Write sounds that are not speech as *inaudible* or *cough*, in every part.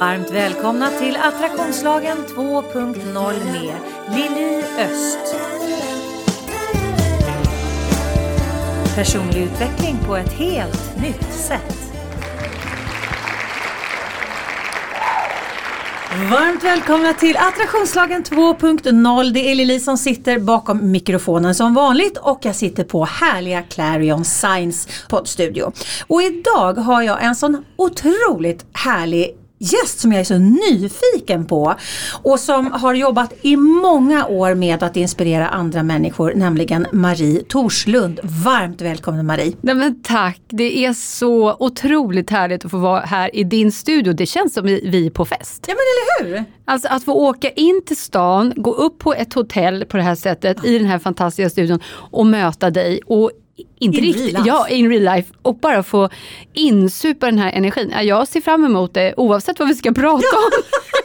Varmt välkomna till Attraktionslagen 2.0 med Lili Öst. Personlig utveckling på ett helt nytt sätt. Varmt välkomna till Attraktionslagen 2.0. Det är Lili som sitter bakom mikrofonen som vanligt och jag sitter på härliga Clarion Science poddstudio. Och idag har jag en sån otroligt härlig gäst som jag är så nyfiken på och som har jobbat i många år med att inspirera andra människor, nämligen Marie Torslund. Varmt välkommen Marie! Nej, men tack! Det är så otroligt härligt att få vara här i din studio. Det känns som vi är på fest. Ja men eller hur! Alltså att få åka in till stan, gå upp på ett hotell på det här sättet i den här fantastiska studion och möta dig och inte In riktigt, ja in real life och bara få insupa den här energin. Ja, Jag ser fram emot det oavsett vad vi ska prata om. *laughs*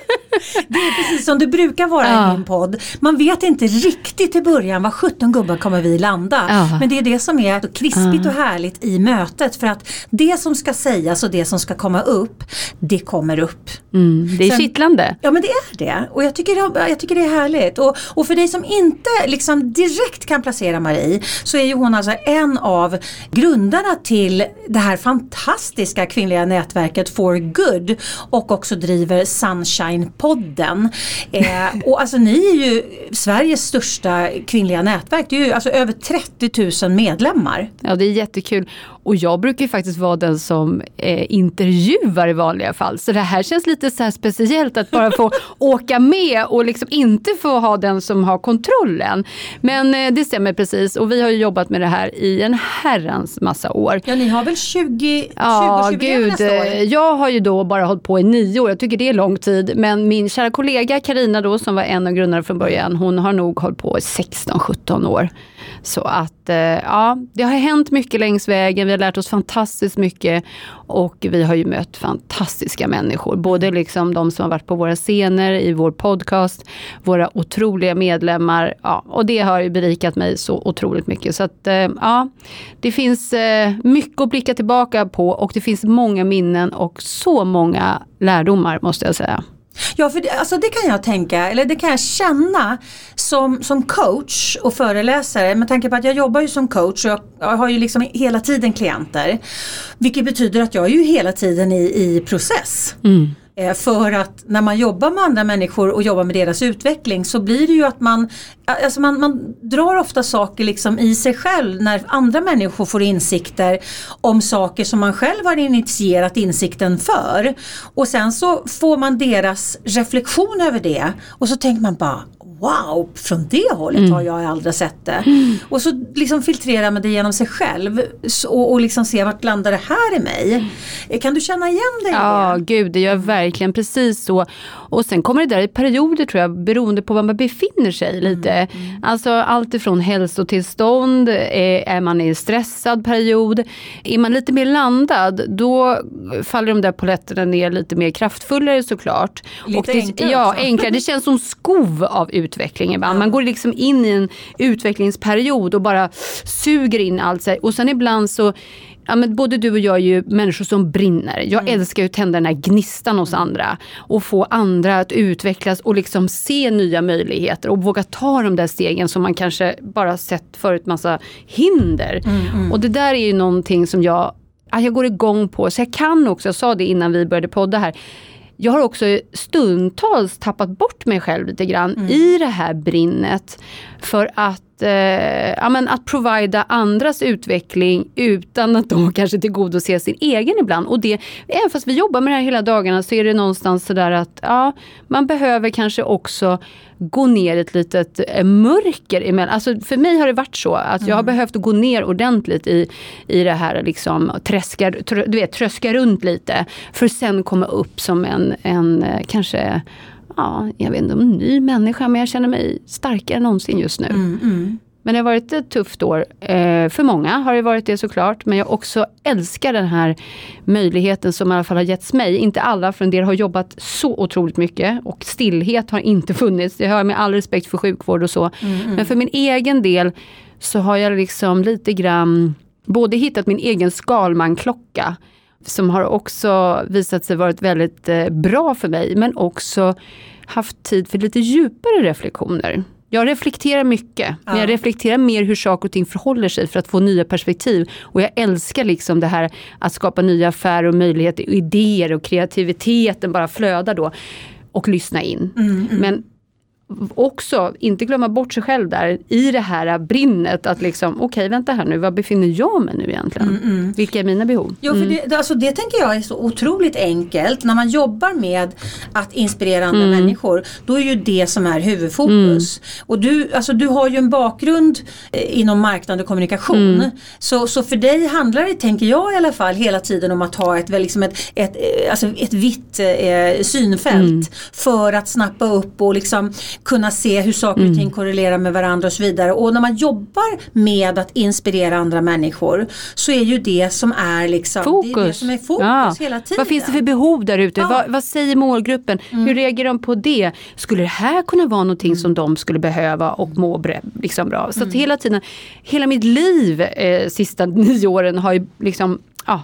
Det är precis som det brukar vara Ja. i min podd. Man vet inte riktigt i början var 17 gubbar kommer vi landa. Ja. Men det är det som är krispigt och härligt i mötet för att det som ska sägas och det som ska komma upp, det kommer upp. Mm, det är Sen- kittlande. Ja men det är det och jag tycker, det- jag tycker det är härligt. Och, och för dig som inte liksom direkt kan placera Marie så är ju hon alltså en av grundarna till det här fantastiska kvinnliga nätverket For Good och också driver podden Eh, och alltså ni är ju Sveriges största kvinnliga nätverk, det är ju alltså över 30 000 medlemmar. Ja, det är jättekul. Och jag brukar ju faktiskt vara den som eh, intervjuar i vanliga fall. Så det här känns lite så speciellt att bara få *laughs* åka med och liksom inte få ha den som har kontrollen. Men eh, det stämmer precis. Och vi har ju jobbat med det här i en herrans massa år. Ja ni har väl 20, Ja, 20-årsjubileum gud. nästa år? eh, Jag har ju då bara hållit på i nio år. Jag tycker det är lång tid. Men min kära kollega Karina då, som var en av grundarna från början, hon har nog hållit på i 16-17 år. Så att, eh, ja, det har hänt mycket längs vägen. Vi lärt oss fantastiskt mycket. Och vi har ju mött fantastiska människor. Både liksom de som har varit på våra scener, i vår podcast, våra otroliga medlemmar. Ja, och det har ju berikat mig så otroligt mycket. Så att, eh, ja, det finns eh, mycket att blicka tillbaka på och det finns många minnen och så många lärdomar måste jag säga. Ja, för det, alltså det kan jag tänka, eller det kan jag känna som, som coach och föreläsare med tanke på att jag jobbar ju som coach och jag, jag har ju liksom hela tiden klienter. Vilket betyder att jag är ju hela tiden i, i process. Mm. Eh, för att när man jobbar med andra människor och jobbar med deras utveckling så blir det ju att man, alltså man, man drar ofta saker liksom i sig själv när andra människor får insikter om saker som man själv har initierat insikten för. Och sen så får man deras reflektion över det och så tänker man bara Wow, från det hållet har jag aldrig sett det. Och så liksom filtrerar man det genom sig själv och, och liksom ser vart landar det här i mig. Eh, Kan du känna igen dig Ja, det? gud, det gör verkligen precis så. Och sen kommer det där i perioder tror jag, beroende på var man befinner sig lite. Alltså allt ifrån hälsotillstånd, eh, är man i en stressad period. Är man lite mer landad, då faller de där poletterna ner lite mer kraftfullare såklart. Lite det, enklare Ja, också. enklare. Det känns som skov av utveckling ibland. Man går liksom in i en utvecklingsperiod och bara suger in allt. Och sen ibland så Ja, men både du och jag är ju människor som brinner. Jag Mm. älskar att tända den här gnistan hos andra. Och få andra att utvecklas och liksom se nya möjligheter. Och våga ta de där stegen som man kanske bara sett förut massa hinder. Mm, Och det där är ju någonting som jag, ja, jag går igång på. Så jag kan också, jag sa det innan vi började podda här. Jag har också stundtals tappat bort mig själv lite grann Mm. i det här brinnet. För att, eh, ja, men att provida andras utveckling utan att de *laughs* kanske tillgodoser sin egen ibland. Och det, även fast vi jobbar med det här hela dagarna så är det någonstans sådär att ja, man behöver kanske också gå ner ett litet eh, mörker emellan. Alltså för mig har det varit så att jag har behövt gå ner ordentligt i, i det här liksom träska, trö, du vet, tröska runt lite. För sen komma upp som en, en eh, kanske ja, jag vet inte om ny människa, men jag känner mig starkare än någonsin just nu. Mm, Men det har varit ett tufft år. Eh, för många har det varit det såklart. Men jag också älskar den här möjligheten som i alla fall har getts mig. Inte alla, för en del har jobbat så otroligt mycket. Och stillhet har inte *laughs* funnits. Det har jag med all respekt för sjukvård och så. Men för min egen del så har jag liksom lite grann både hittat min egen Skalman-klocka som har också visat sig varit väldigt eh, bra för mig, men också haft tid för lite djupare reflektioner. Jag reflekterar mycket, ja. men jag reflekterar mer hur saker och ting förhåller sig för att få nya perspektiv. Och jag älskar liksom det här att skapa nya affärer och möjligheter, idéer och kreativiteten bara flödar då. Och lyssna in. Mm, mm. Men också inte glömma bort sig själv där i det här brinnet att liksom okej okay, vänta här nu, var befinner jag mig nu egentligen? Mm, mm. Vilka är mina behov? Jo, för mm. det, alltså, det tänker jag är så otroligt enkelt. När man jobbar med att inspirera andra mm. människor då är ju det som är huvudfokus. Mm. Och du, alltså, du har ju en bakgrund eh, inom marknad och kommunikation. Mm. Så, så för dig handlar det, tänker jag i alla fall, hela tiden om att ha ett, liksom ett, ett, eh, alltså ett vitt eh, synfält för att snappa upp och liksom kunna se hur saker och ting mm. korrelerar med varandra och så vidare. Och när man jobbar med att inspirera andra människor så är ju det som är liksom fokus, det är det som är fokus ja. hela tiden. Vad finns det för behov där ute? Ja. Vad, vad, säger målgruppen? Mm. Hur reagerar de på det? Skulle det här kunna vara någonting mm. som de skulle behöva och må liksom bra? Så mm. hela tiden, hela mitt liv eh, sista *laughs* nio åren har ju liksom ja,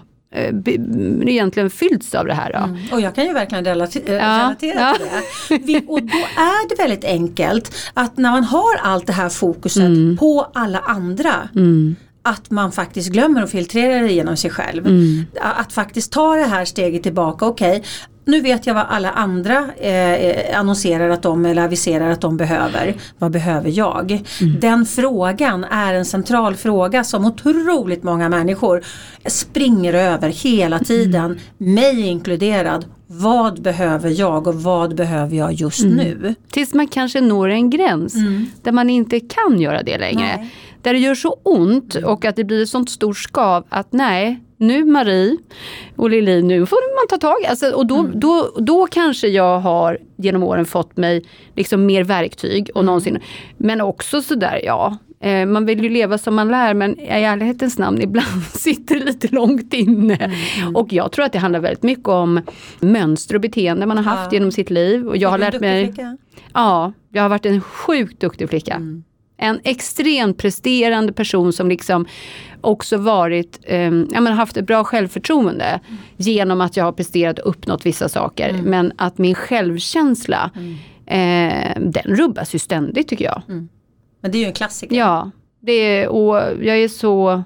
egentligen fyllts av det här. Mm. Och jag kan ju verkligen relate ja. relatera ja. till det. Vi, och då är det väldigt enkelt att när man har allt det här fokuset mm. på alla andra mm. Att man faktiskt glömmer att filtrera det genom sig själv. Mm. Att faktiskt ta det här steget tillbaka. Okej, okay, nu vet jag vad alla andra eh, annonserar att de eller aviserar att de behöver. Vad behöver jag? Mm. Den frågan är en central fråga som otroligt många människor springer över hela tiden. Mm. Mig inkluderad. Vad behöver jag och vad behöver jag just mm. nu? Tills man kanske når en gräns mm. där man inte kan göra det längre. Nej. Där det gör så ont och att det blir ett sånt stort skav att nej, nu Marie och Lili, nu får man ta tag alltså, Och då, mm. då, då kanske jag har genom åren fått mig liksom mer verktyg och mm. någonsin. Men också sådär, ja, eh, man vill ju leva som man lär men i ärlighetens namn *laughs* ibland sitter det lite långt inne. Mm, mm. Och jag tror att det handlar väldigt mycket om mönster och beteende man har haft ja. genom sitt liv. Och jag har lärt mig... Flicka? Ja, jag har varit en sjukt duktig flicka. Mm. En extremt presterande person som liksom också varit, eh, ja, men haft ett bra självförtroende mm. genom att jag har presterat och uppnått vissa saker. Mm. Men att min självkänsla, eh, den rubbas ju ständigt tycker jag. Mm. Men det är ju en klassiker. Ja, det är, och jag är så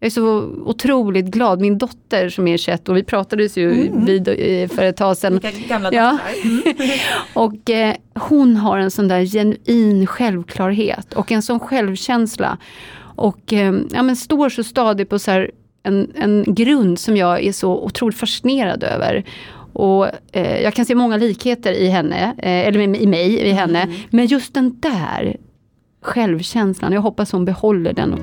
jag är så otroligt glad. Min dotter som är 21 och vi pratades ju mm. vid eh, för ett tag sedan. Gamla ja. Mm. *laughs* och eh, hon har en sån där genuin självklarhet och en sån självkänsla. Och eh, ja, men står så stadigt på så här en, en grund som jag är så otroligt fascinerad över. Och eh, jag kan se många likheter i henne, eh, eller i mig, i henne. Mm. Men just den där självkänslan, jag hoppas hon behåller den.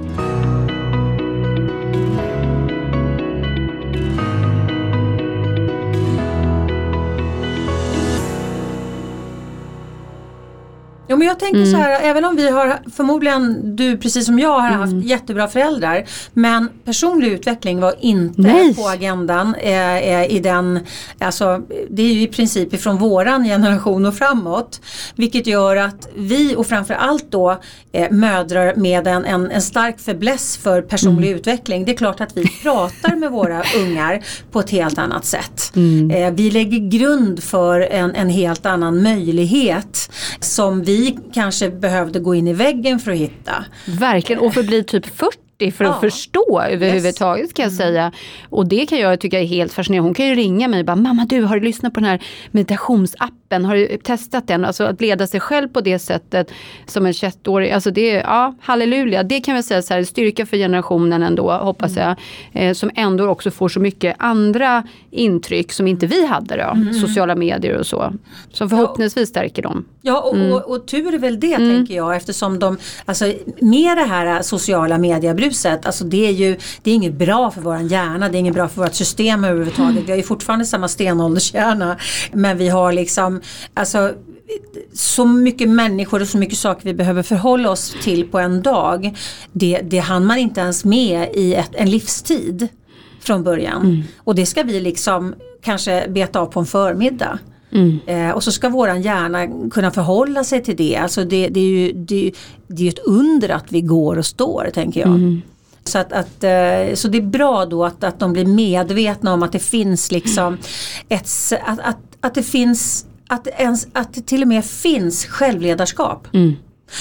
Jo men jag tänker mm. så här, även om vi har förmodligen, du precis som jag har mm. haft jättebra föräldrar. Men personlig utveckling var inte Nej. på agendan eh, eh, i den, alltså det är ju i princip ifrån våran generation och framåt. Vilket gör att vi och framförallt då eh, mödrar med en, en, en stark fäbless för personlig mm. utveckling. Det är klart att vi pratar med våra *laughs* ungar på ett helt annat sätt. Mm. Eh, vi lägger grund för en, en helt annan möjlighet som vi kanske behövde gå in i väggen för att hitta. Verkligen, och för att bli typ 40 för att ja. förstå överhuvudtaget yes. kan jag mm. säga. Och det kan jag tycka är helt fascinerande. Hon kan ju ringa mig och bara, mamma du har du lyssnat på den här meditationsappen, har du testat den? Alltså att leda sig själv på det sättet som en 21-åring, alltså det är, ja halleluja. Det kan vi säga så här, styrka för generationen ändå hoppas jag. Eh, som ändå också får så mycket andra intryck som inte vi hade då, mm. sociala medier och så. Som förhoppningsvis stärker dem. Ja och, mm. och, och, tur är väl det mm. tänker jag eftersom de, alltså med det här sociala mediebruset alltså det är ju det är inget bra för våran hjärna, det är inget bra för vårt system överhuvudtaget. Mm. Vi har ju fortfarande samma stenåldershjärna men vi har liksom alltså så mycket människor och så mycket saker vi behöver förhålla oss till på en dag. Det, det hann man inte ens med i ett, en livstid från början. Mm. Och det ska vi liksom kanske beta av på en förmiddag. Mm. Eh, och så ska våran hjärna kunna förhålla sig till det. Alltså det, det är ju det, det är ett under att vi går och står tänker jag. Mm. Så, att, att, eh, så det är bra då att, att de blir medvetna om att det finns liksom ett, att, att, att det finns att, ens, att det till och med finns självledarskap. Mm.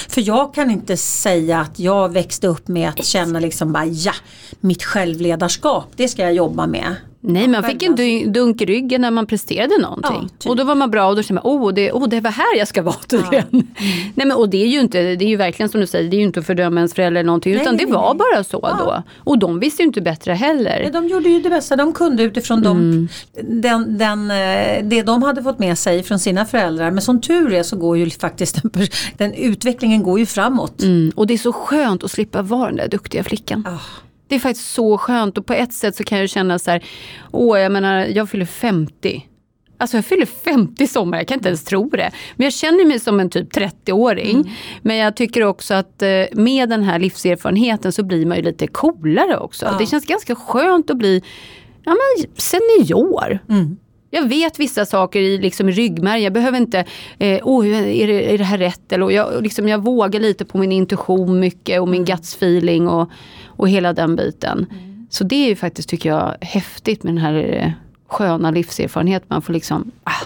För jag kan inte säga att jag växte upp med att känna liksom bara ja, mitt självledarskap det ska jag jobba med. Nej, man fick en dunk i ryggen när man presterade någonting. Ja, typ. Och då var man bra och då kände man, oh det, oh, det var här jag ska vara *laughs* tydligen. Nej, men, och det är ju inte, det är ju verkligen som du säger, det är ju inte att fördöma ens föräldrar eller någonting. Nej, utan nej, det var nej. bara så Ja. då. Och de visste ju inte bättre heller. Ja, De gjorde ju det bästa de kunde utifrån Mm. de, den, den, eh, det de hade fått med sig från sina föräldrar. Men som tur är så går ju faktiskt den, den utvecklingen går ju framåt. Mm. Och det är så skönt att slippa vara den där duktiga flickan. Ah. Det är faktiskt så skönt och på ett sätt så kan jag känna så här, åh jag menar jag fyller 50. Alltså jag fyller 50 i sommar, jag kan inte ens tro det. Men jag känner mig som en typ 30-åring. Men jag tycker också att eh, med den här livserfarenheten så blir man ju lite coolare också. Ja. Det känns ganska skönt att bli ja, men senior. Mm. Jag vet vissa saker i, liksom, ryggmärgen. Jag behöver inte, eh, oh, är, det, är det här rätt? Eller, jag, liksom, jag vågar lite på min intuition mycket och min guts feeling och, och hela den biten. Så det är ju faktiskt, tycker jag, häftigt med den här eh, sköna livserfarenheten. Man får liksom, ah,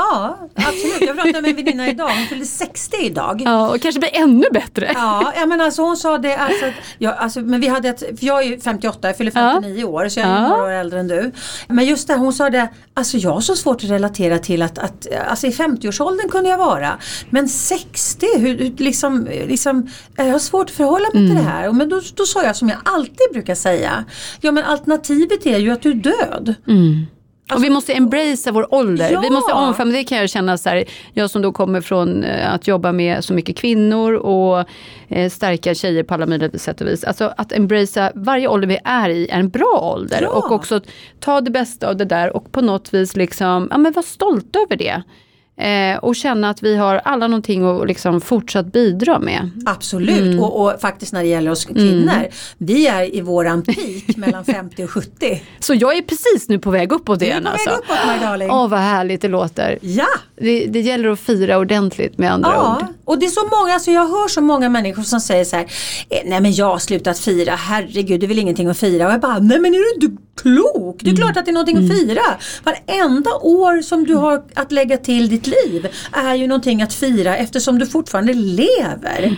Ja, absolut. Jag pratade med en väninna idag, hon fyllde 60 idag. ja, och kanske blir ännu bättre. Ja, ja men alltså hon sa det, alltså, att, ja, alltså, men vi hade ett, för jag är ju 58, jag fyller 59 år så jag är Ja. några år äldre än du. Men just det, hon sa det, alltså jag har så svårt att relatera till att, att alltså i 50-årsåldern kunde jag vara. Men 60, hur, hur, liksom, liksom, jag har svårt att förhålla mig till Mm. det här. Men då, då sa jag som jag alltid brukar säga, ja men alternativet är ju att du är död. Och vi måste embracea vår ålder. Ja. Vi måste omfamna, det kan jag känna så här, jag som då kommer från eh, att jobba med så mycket kvinnor och eh, starka tjejer på alla möjliga sätt och vis. Alltså att embracea varje ålder vi är i är en bra ålder. Ja. Och också ta det bästa av det där och på något vis liksom, ja men var stolta över det. Eh, och känna att vi har alla någonting att liksom fortsatt bidra med. Absolut Mm. och, och faktiskt när det gäller oss kvinnor, vi är i våran peak *laughs* mellan 50 och 70. Så jag är precis nu på väg uppåt igen på alltså. Åh vad härligt det låter. Ja! Det, det gäller att fira ordentligt med andra Ja, ord. Och det är så många, alltså jag hör så många människor som säger så här, "Eh, nej men jag har slutat fira, herregud det är väl ingenting att fira. Och jag bara, nej men är du inte klok? Det är klart att det är någonting att fira. Varenda år som du har att lägga till ditt liv är ju någonting att fira eftersom du fortfarande lever.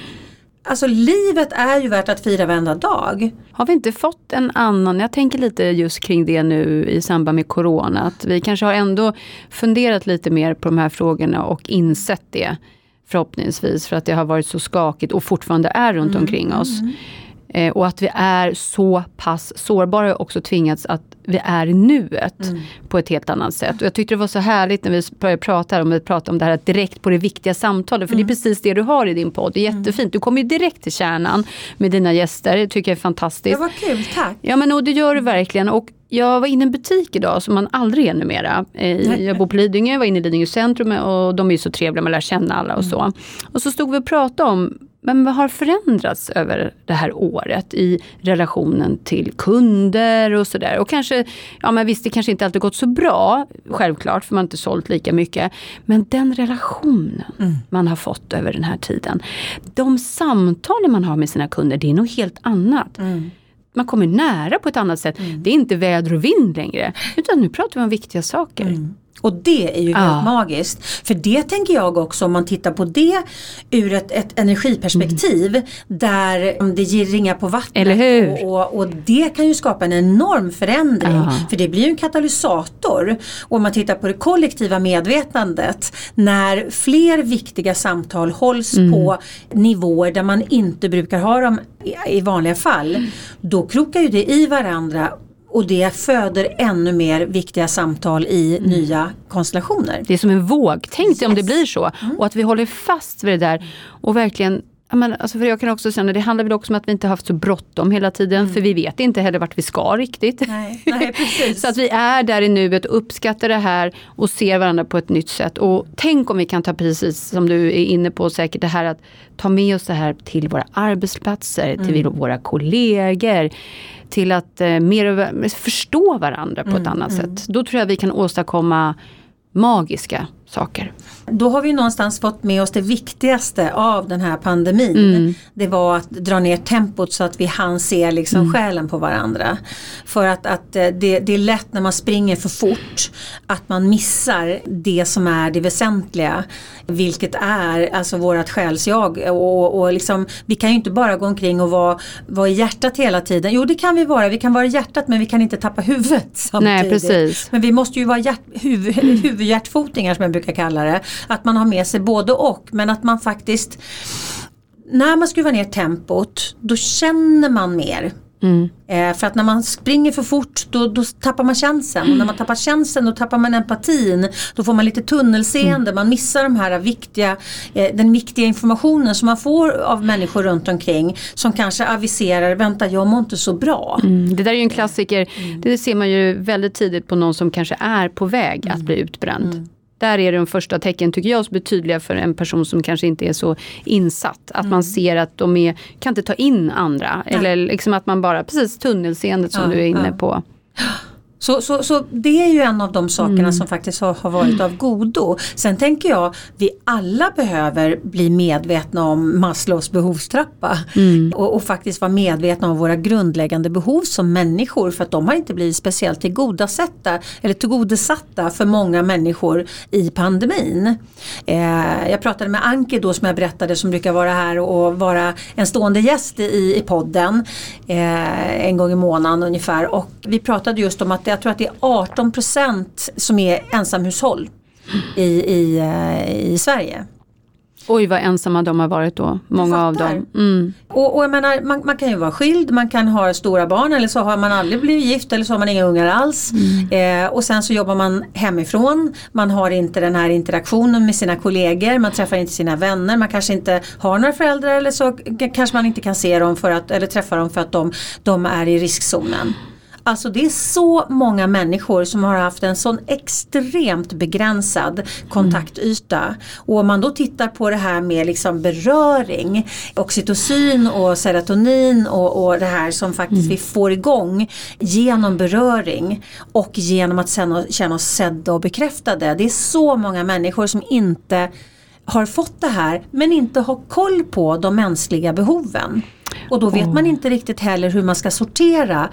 Alltså livet är ju värt att fira varenda dag. Har vi inte fått en annan, jag tänker lite just kring det nu i samband med corona, att vi kanske har ändå funderat lite mer på de här frågorna och insett det förhoppningsvis för att det har varit så skakigt och fortfarande är runt omkring oss. Eh, och att vi är så pass sårbara och också tvingats att vi är i nuet på ett helt annat sätt. Och jag tyckte det var så härligt när vi började prata om, vi pratade om det här direkt på det viktiga samtalet. För det är precis det du har i din podd. Det är jättefint. Du kommer ju direkt till kärnan med dina gäster. Det tycker jag är fantastiskt. Det var kul, tack. Ja men och det gör du verkligen. Och jag var inne i en butik idag som man aldrig är numera. Eh, Jag bor på Lidingö, var inne i Lidingö centrum och de är ju så trevliga, man lär känna alla och så. Och så stod vi och pratade om men vad har förändrats över det här året i relationen till kunder och sådär. Och kanske, ja men visst det kanske inte alltid gått så bra, självklart för man har inte sålt lika mycket. Men den relationen man har fått över den här tiden. De samtalen man har med sina kunder, det är något helt annat man kommer nära på ett annat sätt. Det är inte väder och vind längre. Utan nu pratar vi om viktiga saker. Och det är ju Ja. helt magiskt. För det tänker jag också om man tittar på det ur ett, ett energiperspektiv där det ger ringar på vattnet. Och, och, och det kan ju skapa en enorm förändring. Ja. För det blir ju en katalysator. Och om man tittar på det kollektiva medvetandet när fler viktiga samtal hålls Mm. på nivåer där man inte brukar ha dem i, i vanliga fall. Då krokar ju det i varandra och det föder ännu mer viktiga samtal i Mm. nya konstellationer. Det är som en våg. Tänk dig om det Yes. blir så. Och att vi håller fast vid det där. Och verkligen men, alltså för jag kan också känna, det handlar väl också om att vi inte haft så bråttom hela tiden. För vi vet inte heller vart vi ska riktigt. Nej, nej. *laughs* Så att vi är där i nuet och uppskattar det här och ser varandra på ett nytt sätt. Och tänk om vi kan ta precis som du är inne på säkert det här att ta med oss det här till våra arbetsplatser, till våra kollegor. Till att eh, mer förstå varandra på ett annat sätt. Då tror jag vi kan åstadkomma magiska saker. Då har vi någonstans fått med oss det viktigaste av den här pandemin. Mm. Det var att dra ner tempot så att vi hann se liksom Mm. själen på varandra. För att, att eh, det, det är lätt när man springer för fort att man missar det som är det väsentliga. Vilket är alltså vårat själsjag. Och, och liksom, vi kan ju inte bara gå omkring och vara, vara i hjärtat hela tiden. Jo det kan vi vara, vi kan vara i hjärtat men vi kan inte tappa huvudet *laughs* samtidigt. Nej, precis. Men vi måste ju vara hjärt, huvud, *laughs* huvudhjärtfotingar som jag brukar kalla det. Att man har med sig både och men att man faktiskt när man skruvar ner tempot då känner man mer. Mm. Eh, för att när man springer för fort då, då tappar man känseln. Och när man tappar känseln då tappar man empatin. Då får man lite tunnelseende. Man missar de här viktiga, eh, den viktiga informationen som man får av människor runt omkring. Som kanske aviserar, vänta jag mår inte så bra. Mm. Det där är ju en klassiker. Det ser man ju väldigt tidigt på någon som kanske är på väg att bli utbränd. Där är de första tecken, tycker jag, som tydliga för en person som kanske inte är så insatt. Att man ser att de är, kan inte ta in andra. Eller liksom att man bara, precis tunnelseendet som Ja, du är inne ja. på. *gasps* *gasps* Så, så, så det är ju en av de sakerna som faktiskt har, har varit av godo. Sen tänker jag, vi alla behöver bli medvetna om Maslows behovstrappa. Och, och faktiskt vara medvetna om våra grundläggande behov som människor. För att de har inte blivit speciellt tillgodosatta, eller tillgodosatta för många människor i pandemin. Eh, jag pratade med Anke då som jag berättade som brukar vara här och vara en stående gäst i, i podden. Eh, en gång i månaden ungefär. Och vi pratade just om att jag tror att det är 18% som är ensamhushåll i, i, eh, i Sverige. Oj vad ensamma de har varit då, många av dem. Mm. Och, och jag menar, man, man kan ju vara skild, man kan ha stora barn eller så har man aldrig blivit gift eller så har man inga ungar alls. Eh, och sen så jobbar man hemifrån, man har inte den här interaktionen med sina kollegor, man träffar inte sina vänner, man kanske inte har några föräldrar eller så kanske man inte kan se dem för att, eller träffa dem för att de, de är i riskzonen. Alltså det är så många människor som har haft en sån extremt begränsad kontaktyta. Och om man då tittar på det här med liksom beröring, oxytocin och serotonin och, och det här som faktiskt vi får igång genom beröring och genom att sen känna oss sedda och bekräftade. Det är så många människor som inte har fått det här men inte har koll på de mänskliga behoven. Och då vet man inte riktigt heller hur man ska sortera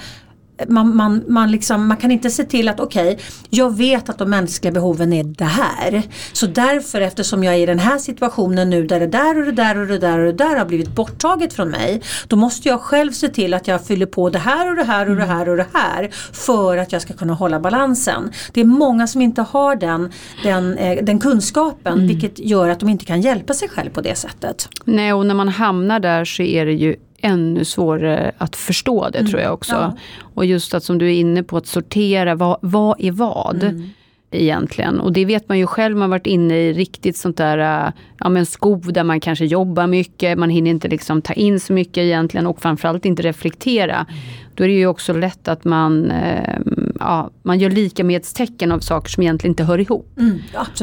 man, man, man, liksom, man kan inte se till att okej, jag vet att de mänskliga behoven är det här. Så därför eftersom jag är i den här situationen nu där det där och det där och det där och det där har blivit borttaget från mig. Då måste jag själv se till att jag fyller på det här och det här och det här och det här. För att jag ska kunna hålla balansen. Det är många som inte har den, den, eh, den kunskapen vilket gör att de inte kan hjälpa sig själv på det sättet. Nej, och när man hamnar där så är det ju ännu svårare att förstå det tror jag också. Ja. Och just att som du är inne på att sortera, vad, vad är vad? Egentligen. Och det vet man ju själv, man har varit inne i riktigt sånt där äh, ja, men skov där man kanske jobbar mycket, man hinner inte liksom ta in så mycket egentligen och framförallt inte reflektera. Då är det ju också lätt att man, eh, ja, man gör likamedstecken av saker som egentligen inte hör ihop. Mm.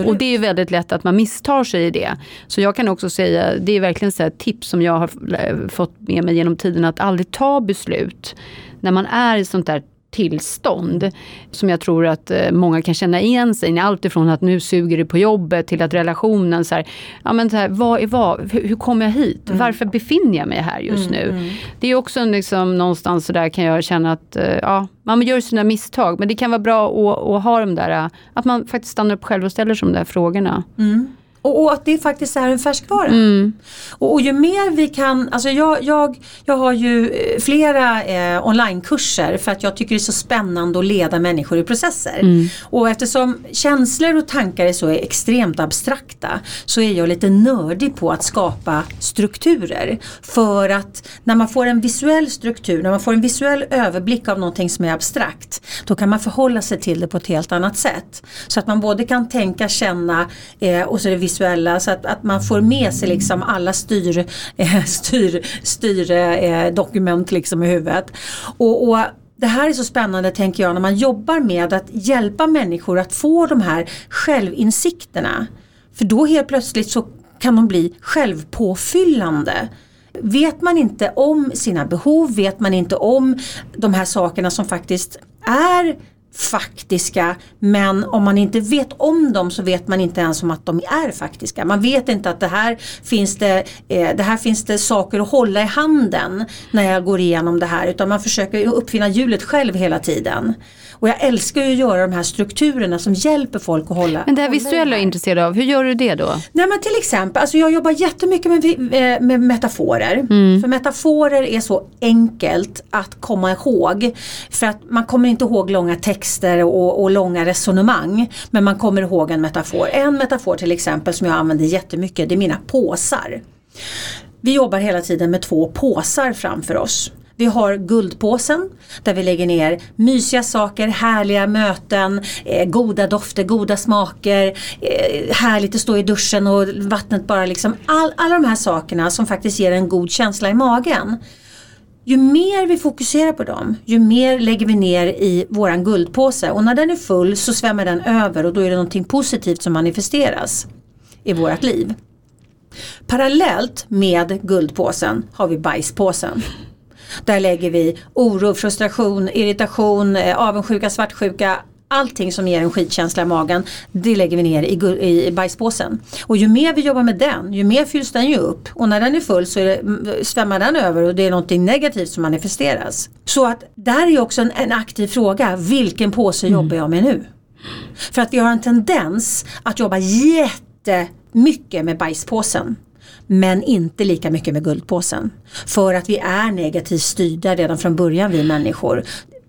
Och det är väldigt lätt att man misstar sig i det. Så jag kan också säga, det är verkligen så ett tips som jag har eh, fått med mig genom tiden, att aldrig ta beslut när man är i sånt där tillstånd som jag tror att eh, många kan känna igen sig i. Allt ifrån att nu suger det på jobbet till att relationen så här, ja men så här, vad är vad? Hur, hur kom jag hit? Varför befinner jag mig här just nu? Det är också liksom, någonstans så där kan jag känna att eh, ja, man gör sina misstag men det kan vara bra att, att ha de där, eh, att man faktiskt stannar upp själv och ställer sig de där frågorna. Och, och att det faktiskt är en färskvara. Mm. Och, och ju mer vi kan, alltså jag, jag, jag har ju eh, flera eh, onlinekurser för att jag tycker det är så spännande att leda människor i processer. Mm. Och eftersom känslor och tankar är så extremt abstrakta så är jag lite nördig på att skapa strukturer. För att när man får en visuell struktur, när man får en visuell överblick av någonting som är abstrakt då kan man förhålla sig till det på ett helt annat sätt. Så att man både kan tänka, känna eh, och så är det visuella så att, att man får med sig liksom alla styr, *laughs* eh, styr, styr eh, dokument liksom i huvudet. Och, och det här är så spännande tänker jag när man jobbar med att hjälpa människor att få de här självinsikterna. För då helt plötsligt så kan de bli självpåfyllande. Vet man inte om sina behov, vet man inte om de här sakerna som faktiskt är faktiska men om man inte vet om dem så vet man inte ens om att de är faktiska. Man vet inte att det här finns det, eh, det här finns det saker att hålla i handen när jag går igenom det här utan man försöker uppfinna hjulet själv hela tiden. Och jag älskar ju att göra de här strukturerna som hjälper folk att hålla Men det här visuella är jag intresserad av, hur gör du det då? Nej men till exempel, alltså jag jobbar jättemycket med, eh, med metaforer. Mm. För metaforer är så enkelt att komma ihåg. För att man kommer inte ihåg långa texter och, och långa resonemang. Men man kommer ihåg en metafor. En metafor till exempel som jag använder jättemycket det är mina påsar. Vi jobbar hela tiden med två påsar framför oss. Vi har guldpåsen där vi lägger ner mysiga saker, härliga möten, eh, goda dofter, goda smaker, eh, härligt att stå i duschen och vattnet bara liksom, all, alla de här sakerna som faktiskt ger en god känsla i magen. Ju mer vi fokuserar på dem, ju mer lägger vi ner i våran guldpåse och när den är full så svämmar den över och då är det någonting positivt som manifesteras i vårat liv. Parallellt med guldpåsen har vi bajspåsen. Där lägger vi oro, frustration, irritation, eh, avundsjuka, svartsjuka. Allting som ger en skitkänsla i magen, det lägger vi ner i, i bajspåsen. Och ju mer vi jobbar med den, ju mer fylls den ju upp. Och när den är full så är det, mm, svämmar den över och det är någonting negativt som manifesteras. Så att där är också en, en aktiv fråga, vilken påse jobbar jag med nu? För att vi har en tendens att jobba jättemycket med bajspåsen. Men inte lika mycket med guldpåsen. För att vi är negativt styrda redan från början vi människor.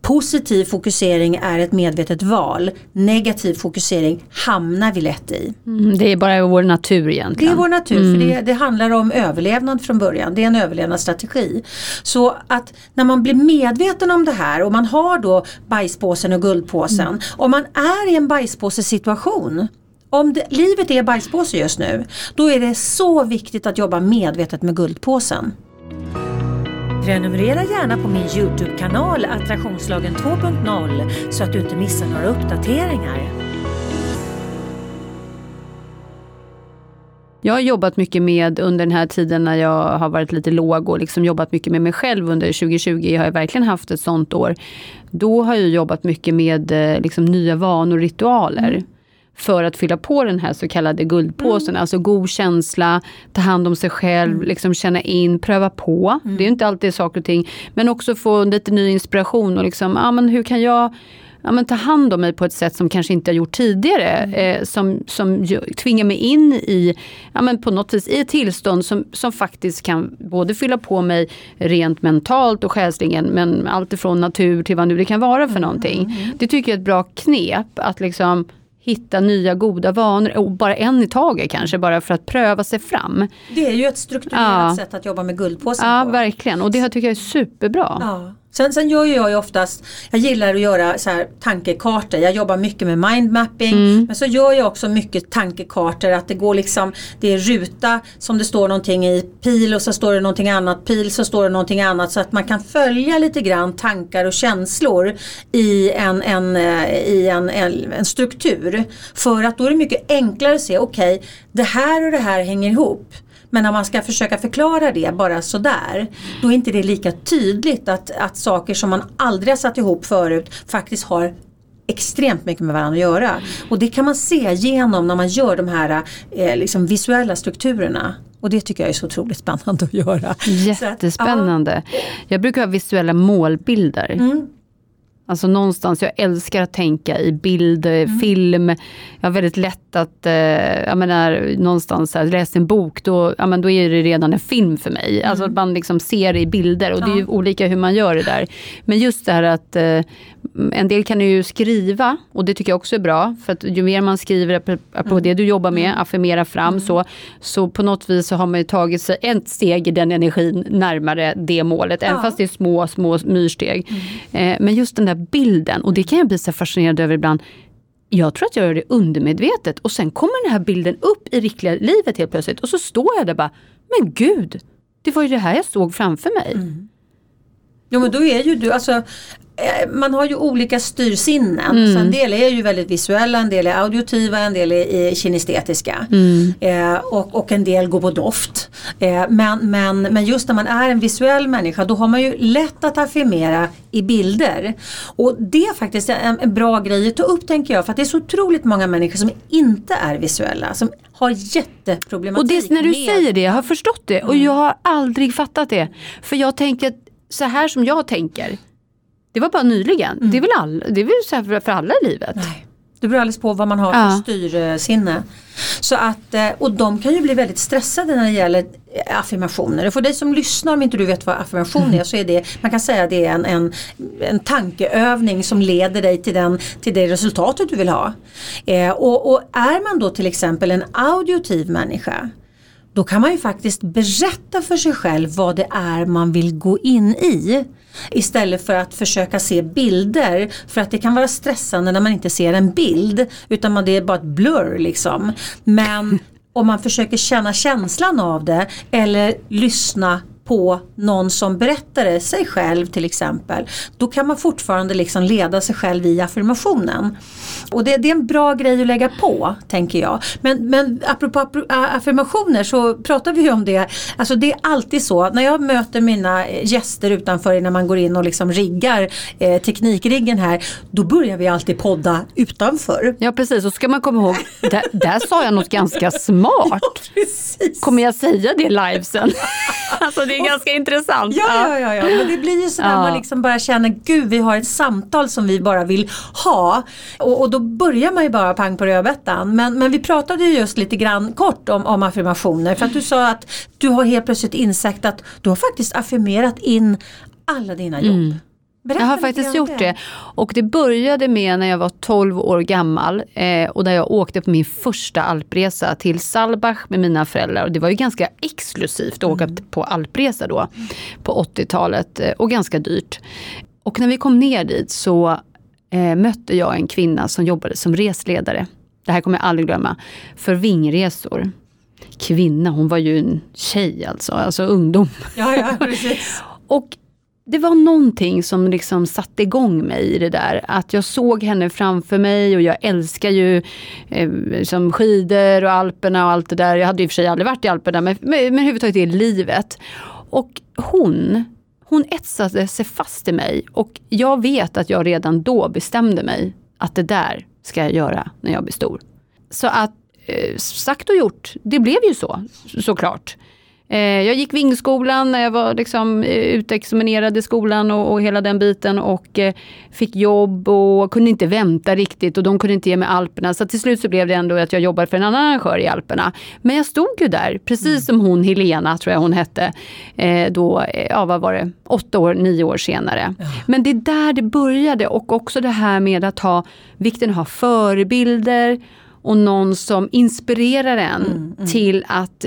Positiv fokusering är ett medvetet val. Negativ fokusering hamnar vi lätt i. Mm, Det är bara vår natur Det egentligen. är vår natur för det, det handlar om överlevnad från början. Det är en överlevnadsstrategi. Så att när man blir medveten om det här och man har då bajspåsen och guldpåsen. Om man är i en bajspåsesituation om det, livet är bajspåse just nu, då är det så viktigt att jobba medvetet med guldpåsen. Prenumerera gärna på min Youtube-kanal Attraktionslagen 2.0 så att du inte missar några uppdateringar. Jag har jobbat mycket med under den här tiden när jag har varit lite låg och liksom jobbat mycket med mig själv under 2020 jag har verkligen haft ett sånt år. Då har jag jobbat mycket med eh, liksom, nya vanor och ritualer. För att fylla på den här så kallade guldpåsen. Alltså god känsla, ta hand om sig själv, liksom känna in, pröva på. Det är inte alltid saker och ting. Men också få lite ny inspiration och liksom, ah, men hur kan jag ja, men ta hand om mig på ett sätt som kanske inte jag gjort tidigare. Eh, som som tvingar mig in i, ja, men på något vis, i ett tillstånd som, som faktiskt kan både fylla på mig rent mentalt och själsligen men allt ifrån natur till vad nu det kan vara för någonting. Det tycker jag är ett bra knep att liksom hitta nya goda vanor, och bara en i taget kanske, bara för att pröva sig fram. Det är ju ett strukturerat Ja. sätt att jobba med guldpåsen Ja, på. verkligen. Och det tycker jag är superbra. Ja. Sen, sen gör ju jag ju oftast, jag gillar att göra så här tankekartor. Jag jobbar mycket med mindmapping. Mm. Men så gör jag också mycket tankekartor. Att det går liksom, det är ruta som det står någonting i, pil och så står det någonting annat, pil så står det någonting annat. Så att man kan följa lite grann tankar och känslor i en, en, eh, i en, en, en struktur. För att då är det mycket enklare att se, okej det här och det här hänger ihop. Men när man ska försöka förklara det bara sådär, då är inte det lika tydligt att, att saker som man aldrig har satt ihop förut faktiskt har extremt mycket med varandra att göra. Och det kan man se genom när man gör de här eh, liksom visuella strukturerna. Och det tycker jag är så otroligt spännande att göra. Så att, Jättespännande. Jag brukar ha visuella målbilder. Mm. Alltså någonstans, jag älskar att tänka i bild, Mm. film. Jag har väldigt lätt att, eh, jag menar, någonstans här, läsa en bok, då, ja, men då är det redan en film för mig. Alltså att man liksom ser det i bilder och det är ju Mm. Ja. olika hur man gör det där. Men just det här att eh, en del kan ju skriva och det tycker jag också är bra. För att ju mer man skriver på, Mm. det du jobbar med, affirmera fram så, så på något vis så har man ju tagit sig ett steg i den energin närmare det målet. Även Ja. fast det är små, små myrsteg. Eh, men just den där bilden, och det kan jag bli så fascinerad över ibland. Jag tror att jag gör det undermedvetet och sen kommer den här bilden upp i riktiga livet helt plötsligt och så står jag där bara, men gud, det var ju det här jag såg framför mig. Mm. Jo men då är ju du, alltså man har ju olika styrsinnen. Mm. Så en del är ju väldigt visuella, en del är auditiva, en del är, är kinestetiska. Mm. Eh, och, och en del går på doft. Eh, men, men, men just när man är en visuell människa då har man ju lätt att affirmera i bilder. Och det är faktiskt en, en bra grej att ta upp tänker jag. För att det är så otroligt många människor som inte är visuella. Som har jätteproblematik Och det, när du med säger det, jag har förstått det och jag har aldrig fattat det. För jag tänker så här som jag tänker, det var bara nyligen. Det är väl, all, det är väl så här för, alla i livet. Nej. Det beror alldeles på vad man har för Ja. styrsinne. Så att, eh, och de kan ju bli väldigt stressade när det gäller eh, affirmationer. För dig som lyssnar om inte du vet vad affirmation är så är det, man kan säga det är en, en, en tankeövning som leder dig till, den, till det resultatet du vill ha. Eh, och, och är man då till exempel en auditiv människa då kan man ju faktiskt berätta för sig själv vad det är man vill gå in i. Istället för att försöka se bilder. För att det kan vara stressande när man inte ser en bild. Utan man, det är bara ett blur liksom. Men om man försöker känna känslan av det. Eller lyssna på någon som berättar det, sig själv till exempel. Då kan man fortfarande liksom leda sig själv i affirmationen. Och det, det är en bra grej att lägga på, tänker jag. Men, men apropå affirmationer så pratar vi ju om det. Alltså det är alltid så, när jag möter mina gäster utanför innan man går in och liksom riggar eh, teknikriggen här. Då börjar vi alltid podda utanför. Ja precis, och ska man komma ihåg, där, där sa jag något ganska smart. *laughs* Precis. Kommer jag säga det live sen? *laughs* Alltså det är ganska intressant. Ja, ja, ja, ja, men det blir ju sådär Ja. man liksom bara känner gud vi har ett samtal som vi bara vill ha. Och, och då börjar man ju bara pang på rödbetan. Men, men vi pratade ju just lite grann kort om, om affirmationer för att du sa att du har helt plötsligt insett att du har faktiskt affirmerat in alla dina jobb. Berätta Jag har faktiskt gjort det. Och det började med när jag var 12 år gammal eh, och där jag åkte på min första alpresa till Salbach med mina föräldrar. Och det var ju ganska exklusivt att åka på alpresa då på 80-talet eh, och ganska dyrt. Och när vi kom ner dit så eh, mötte jag en kvinna som jobbade som resledare. Det här kommer jag aldrig glömma. För Vingresor. Kvinna, hon var ju en tjej alltså, alltså ungdom. Ja, ja, precis. *laughs* Och det var någonting som liksom satte igång mig i det där. Att jag såg henne framför mig och jag älskar ju eh, liksom skidor och Alperna och allt det där. Jag hade i och för sig aldrig varit i Alperna men, men, men överhuvudtaget i livet. Och hon, hon etsade sig fast i mig och jag vet att jag redan då bestämde mig att det där ska jag göra när jag blir stor. Så att eh, sagt och gjort, det blev ju så såklart. Eh, jag gick Vingskolan när jag var liksom, eh, utexaminerad i skolan och, och hela den biten och eh, fick jobb och kunde inte vänta riktigt och de kunde inte ge mig Alperna. Så till slut så blev det ändå att jag jobbade för en annan arrangör i Alperna. Men jag stod ju där, precis som hon Helena tror jag hon hette, eh, då, ja vad var det, åtta år, nio år senare. Men det är där det började och också det här med att ha vikten att ha förebilder och någon som inspirerar en till att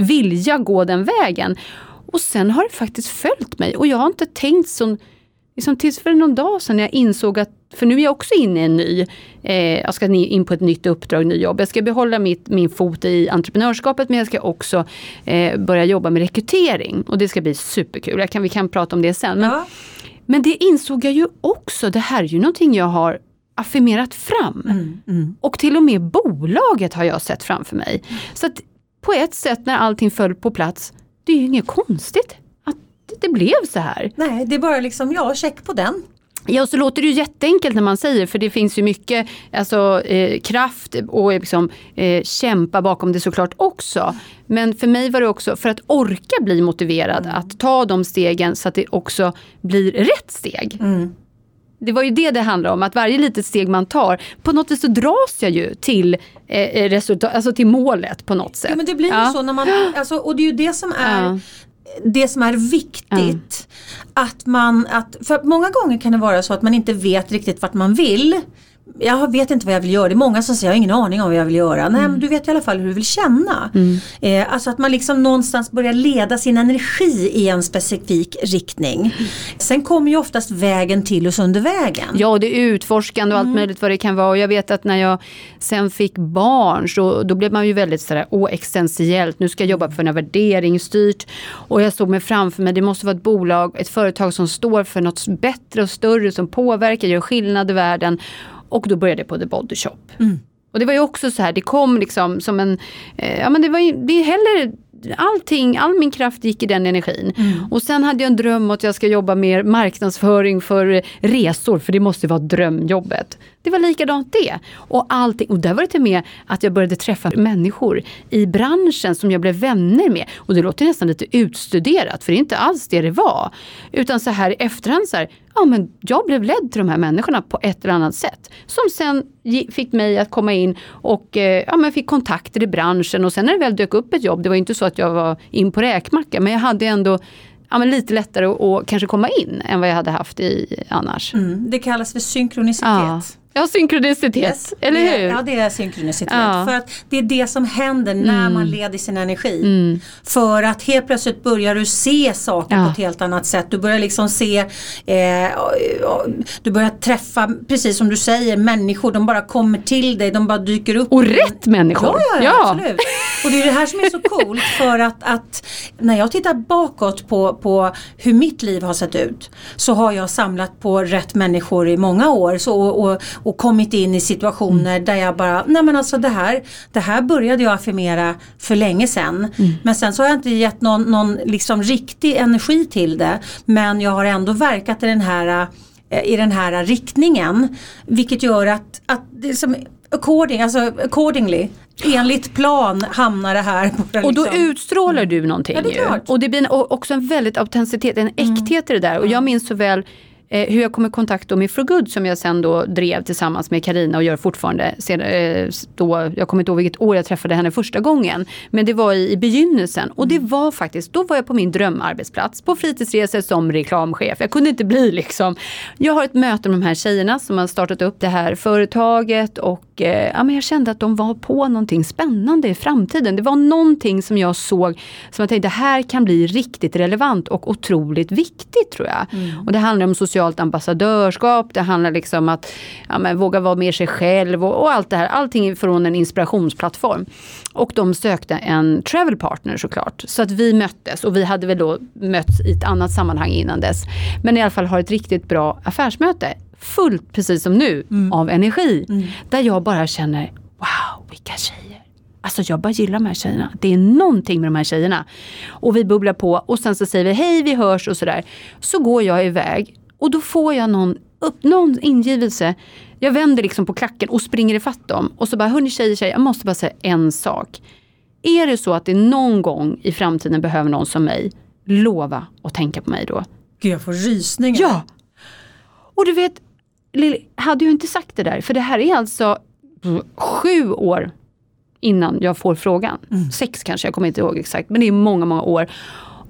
vilja gå den vägen. Och sen har det faktiskt följt mig och jag har inte tänkt så, liksom tills för någon dag sedan när jag insåg att, för nu är jag också inne i en ny, eh, jag ska in på ett nytt uppdrag, ny jobb. Jag ska behålla mitt, min fot i entreprenörskapet men jag ska också eh, börja jobba med rekrytering och det ska bli superkul. Jag kan, vi kan prata om det sen. Men, Ja. men det insåg jag ju också, det här är ju någonting jag har affirmerat fram. Mm, Och till och med bolaget har jag sett framför mig. Så att på ett sätt när allting föll på plats, det är ju inget konstigt att det blev så här. Nej, det är bara liksom, ja, check på den. Ja, så låter det ju jätteenkelt när man säger, för det finns ju mycket alltså, eh, kraft och liksom, eh, kämpa bakom det såklart också. Men för mig var det också för att orka bli motiverad att ta de stegen så att det också blir rätt steg. Det var ju det det handlar om, att varje litet steg man tar, på något vis så dras jag ju till, eh, resultat, alltså till målet på något sätt. Ja men det blir Ja. ju så när man, alltså, och det är ju det som är Ja. det som är viktigt. Att man, att, för många gånger kan det vara så att man inte vet riktigt vart man vill. Jag vet inte vad jag vill göra. Det är många som säger jag har ingen aning om vad jag vill göra. Nej men du vet i alla fall hur du vill känna. Eh, alltså att man liksom någonstans börjar leda sin energi i en specifik riktning. Sen kommer ju oftast vägen till oss under vägen. Ja, och det är utforskande och allt möjligt vad det kan vara. Och jag vet att när jag sen fick barn så då blev man ju väldigt sådär, åh existentiellt, nu ska jag jobba för något värderingsstyrt. Och jag såg mig framför mig, det måste vara ett bolag, ett företag som står för något bättre och större, som påverkar, gör skillnad i världen. Och då började jag på The Body Shop. Och det var ju också så här, det kom liksom som en, eh, ja men det var ju, det är heller Allting, all min kraft gick i den energin. Och sen hade jag en dröm att jag ska jobba med marknadsföring för resor, för det måste vara drömjobbet. Det var likadant det. Och, allting, och där var det till med att jag började träffa människor i branschen som jag blev vänner med. Och det låter nästan lite utstuderat, för det är inte alls det det var. Utan så här i efterhand, så här, ja men jag blev ledd till de här människorna på ett eller annat sätt. Som sen fick mig att komma in och eh, ja, men fick kontakter i branschen. Och sen när det väl dök upp ett jobb, det var inte så att jag var in på räkmacka, men jag hade ändå ja, men lite lättare att, kanske komma in än vad jag hade haft i annars. Mm, det kallas för synkronicitet. Ja. Ja, synkronicitet, Yes, eller hur? Ja det är synkronicitet. Ja. För att det är det som händer när Mm. man leder sin energi. För att helt plötsligt börjar du se saker Ja. på ett helt annat sätt. Du börjar liksom se, eh, du börjar träffa, precis som du säger, människor. De bara kommer till dig, de bara dyker upp. Och rätt människor! Ja, ja, ja, absolut. Och det är det här som är så coolt för att, att när jag tittar bakåt på, på hur mitt liv har sett ut så har jag samlat på rätt människor i många år så, och, och, kommit in i situationer där jag bara, nej men alltså det här, det här började jag affirmera för länge sedan. Men sen så har jag inte gett någon, någon liksom riktig energi till det men jag har ändå verkat i den här eh, i den här riktningen. Vilket gör att, att det som according, alltså accordingly, enligt plan hamnar det här. det Och då liksom. utstrålar du någonting Ja, det. Och det blir en, också en väldigt autenticitet, en äkthet i det där. Och jag minns så väl eh, hur jag kom i kontakt då med For Good som jag sen då drev tillsammans med Karina och gör fortfarande. Sedan, eh, då, jag kommer inte ihåg vilket år jag träffade henne första gången. Men det var i, i begynnelsen. Och det var faktiskt, då var jag på min drömarbetsplats på fritidsresor som reklamchef. Jag kunde inte bli liksom. Jag har ett möte med de här tjejerna som har startat upp det här företaget och eh, ja, men jag kände att de var på någonting spännande i framtiden. Det var någonting som jag såg som jag tänkte det här kan bli riktigt relevant och otroligt viktigt tror jag. Och det handlar om socialt ambassadörskap, det handlar liksom att ja, men, våga vara mer sig själv och, och allt det här. Allting från en inspirationsplattform. Och de sökte en travel partner såklart. Så att vi möttes och vi hade väl då mötts i ett annat sammanhang innan dess. Men i alla fall har ett riktigt bra affärsmöte. Fullt, precis som nu, av energi. Där jag bara känner, wow vilka tjejer. Alltså jag bara gillar de här tjejerna. Det är någonting med de här tjejerna. Och vi bubblar på och sen så säger vi hej vi hörs och sådär. Så går jag iväg och då får jag någon, upp, någon ingivelse. Jag vänder liksom på klacken och springer ifatt dem. Och så bara, hörni tjejer, tjejer, jag måste bara säga en sak. Är det så att det någon gång i framtiden behöver någon som mig, lova att tänka på mig då. Gud jag får rysningar. Ja! Och du vet, Lili, hade jag inte sagt det där, för det här är alltså sju år innan jag får frågan. Sex kanske, jag kommer inte ihåg exakt, men det är många, många år.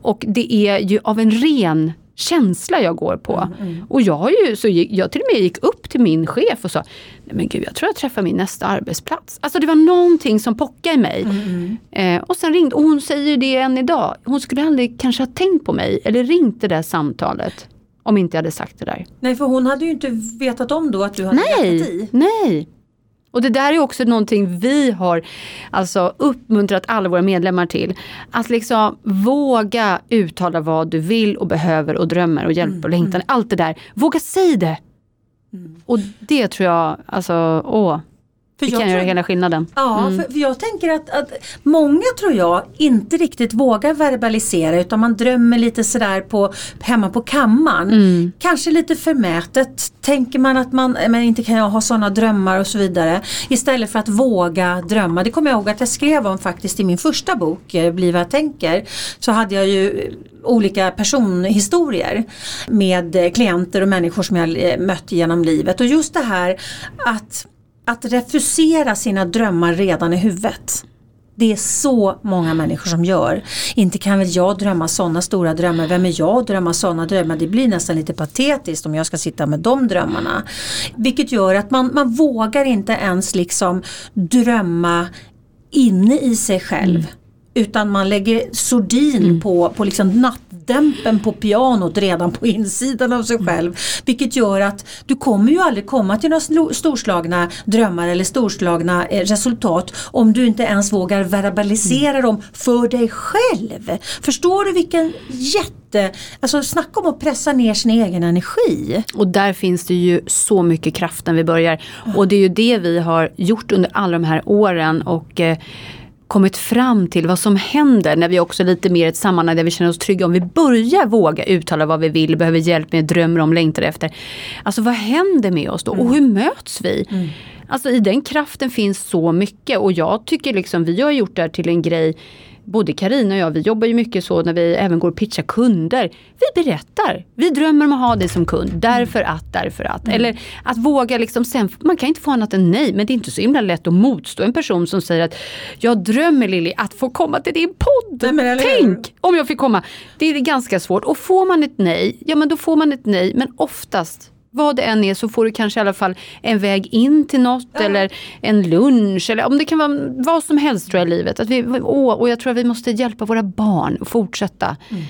Och det är ju av en ren känsla jag går på. Och jag har ju, så gick, jag till och med gick upp till min chef och sa, nej men gud jag tror jag träffar min nästa arbetsplats. Alltså det var någonting som pockade i mig. Eh, och sen ringde, och hon säger det än idag, hon skulle aldrig kanske ha tänkt på mig eller ringt det där samtalet. Om inte jag hade sagt det där. Nej för hon hade ju inte vetat om då att du hade Nej, i. nej. Och det där är också någonting vi har alltså, uppmuntrat alla våra medlemmar till. Att liksom våga uttala vad du vill och behöver och drömmer och hjälp och längtan. Allt det där. Våga säga det. Och det tror jag, alltså, åh, För det jag kan tror- göra hela skillnaden. Ja, för, för jag tänker att, att många tror jag inte riktigt vågar verbalisera utan man drömmer lite sådär på, hemma på kammaren. Kanske lite förmätet tänker man att man, men inte kan jag ha sådana drömmar och så vidare. Istället för att våga drömma. Det kommer jag ihåg att jag skrev om faktiskt i min första bok, eh, Bli vad jag tänker. Så hade jag ju olika personhistorier med eh, klienter och människor som jag eh, mött genom livet. Och just det här att att refusera sina drömmar redan i huvudet. Det är så många människor som gör. Inte kan väl jag drömma sådana stora drömmar. Vem är jag att drömma sådana drömmar? Det blir nästan lite patetiskt om jag ska sitta med de drömmarna. Vilket gör att man, man vågar inte ens liksom drömma inne i sig själv. Mm. Utan man lägger sordin mm. på, på liksom nattdämpen på pianot redan på insidan av sig mm. själv. Vilket gör att du kommer ju aldrig komma till några storslagna drömmar eller storslagna eh, resultat om du inte ens vågar verbalisera mm. dem för dig själv. Förstår du vilken jätte Alltså snacka om att pressa ner sin egen energi. Och där finns det ju så mycket kraft när vi börjar. Och det är ju det vi har gjort under alla de här åren. Och eh, kommit fram till vad som händer när vi också lite mer ett sammanhang där vi känner oss trygga. Om vi börjar våga uttala vad vi vill, behöver hjälp med, drömmer om, längtar efter. Alltså vad händer med oss då och hur möts vi? Mm. Alltså i den kraften finns så mycket och jag tycker liksom vi har gjort det här till en grej både Karina och jag, vi jobbar ju mycket så när vi även går och pitchar kunder. Vi berättar, vi drömmer om att ha dig som kund därför att, därför att. Mm. Eller att våga liksom sen, man kan inte få annat än nej, men det är inte så himla lätt att motstå en person som säger att jag drömmer Lilly att få komma till din podd. Nej, Tänk om jag fick komma. Det är ganska svårt och får man ett nej, ja men då får man ett nej, men oftast vad det än är så får du kanske i alla fall en väg in till något ja. eller en lunch eller om det kan vara vad som helst tror jag i livet. Att vi, åh, och jag tror att vi måste hjälpa våra barn att fortsätta. Mm.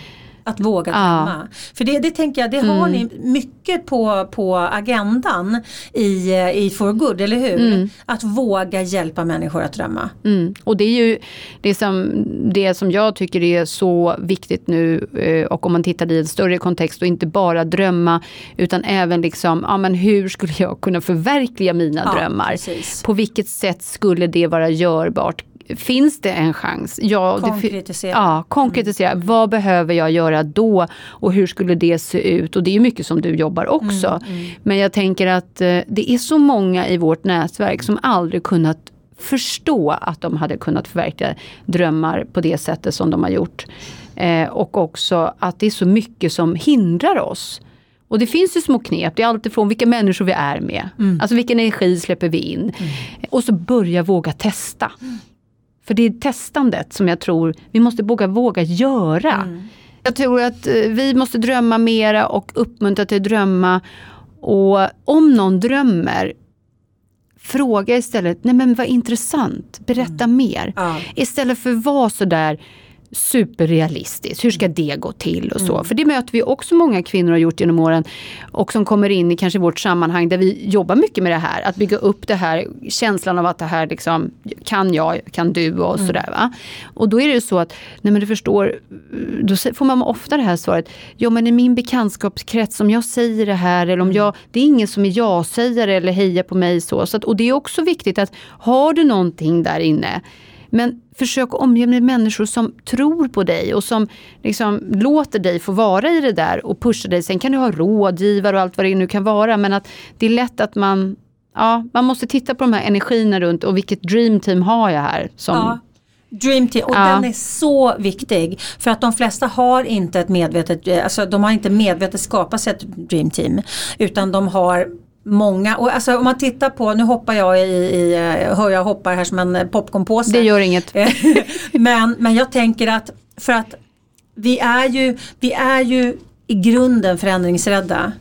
Att våga drömma. Ja. För det, det tänker jag, det har mm. ni mycket på, på agendan i, i For Good, eller hur? Mm. Att våga hjälpa människor att drömma. Mm. Och det är ju det som, det som jag tycker är så viktigt nu eh, och om man tittar i en större kontext och inte bara drömma utan även liksom, ja men hur skulle jag kunna förverkliga mina ja, drömmar? Precis. På vilket sätt skulle det vara görbart? Finns det en chans? Ja, konkretisera. ja, konkretisera. Mm. Vad behöver jag göra då? Och hur skulle det se ut? Och det är mycket som du jobbar också. Mm, mm. Men jag tänker att eh, det är så många i vårt nätverk som aldrig kunnat förstå att de hade kunnat förverkliga drömmar på det sättet som de har gjort. Eh, och också att det är så mycket som hindrar oss. Och det finns ju små knep, det är alltifrån vilka människor vi är med. Mm. Alltså vilken energi släpper vi in? Mm. Och så börja våga testa. Mm. För det är testandet som jag tror vi måste våga, våga göra. Mm. Jag tror att eh, vi måste drömma mera och uppmuntra till att drömma. Och om någon drömmer, fråga istället, nej men vad intressant, berätta mm. mer. Ja. Istället för att vara sådär, superrealistiskt. Hur ska det gå till och så. Mm. För det möter vi också många kvinnor har gjort genom åren. Och som kommer in i kanske vårt sammanhang där vi jobbar mycket med det här. Att bygga upp det här, känslan av att det här liksom, kan jag, kan du och mm. sådär. Va? Och då är det så att, nej men du förstår, då får man ofta det här svaret. Ja men i min bekantskapskrets, om jag säger det här eller om mm. jag, det är ingen som är ja-sägare eller hejar på mig så. så att, och det är också viktigt att har du någonting där inne men försök omge dig med människor som tror på dig och som liksom låter dig få vara i det där och pusha dig. Sen kan du ha rådgivare och allt vad det nu kan vara men att det är lätt att man Ja, man måste titta på de här energierna runt och vilket dreamteam har jag här. Som, ja. Dream Team och ja. den är så viktig för att de flesta har inte ett medvetet, alltså de har inte medvetet skapat sig ett Dream Team utan de har många, och alltså om man tittar på, nu hoppar jag i, i eh, hör jag hoppar här som en popcornpåse. Det gör inget. *laughs* men, men jag tänker att för att vi är ju, vi är ju i grunden förändringsrädda.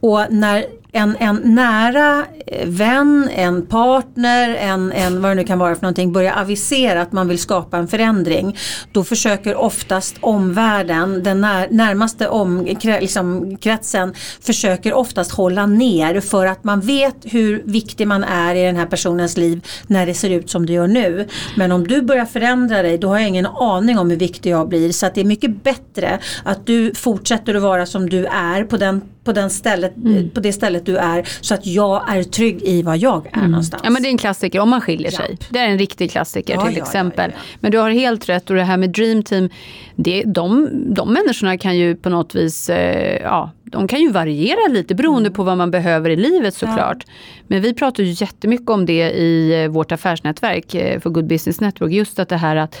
Och när en, en nära eh, vän, en partner, en, en vad det nu kan vara för någonting börjar avisera att man vill skapa en förändring. Då försöker oftast omvärlden, den när, närmaste om, liksom, kretsen, försöker oftast hålla ner för att man vet hur viktig man är i den här personens liv när det ser ut som det gör nu. Men om du börjar förändra dig då har jag ingen aning om hur viktig jag blir så att det är mycket bättre att du fortsätter att vara som du är på den på, den stället, mm. på det stället du är så att jag är trygg i vad jag är mm. någonstans. Ja men det är en klassiker om man skiljer sig. Det är en riktig klassiker ja, till ja, exempel. Men du har helt rätt och det här med Dream Team, det, de, de människorna kan ju på något vis, eh, ja de kan ju variera lite beroende på vad man behöver i livet såklart. Men vi pratar ju jättemycket om det i vårt affärsnätverk eh, för Good Business Network. Just att det här att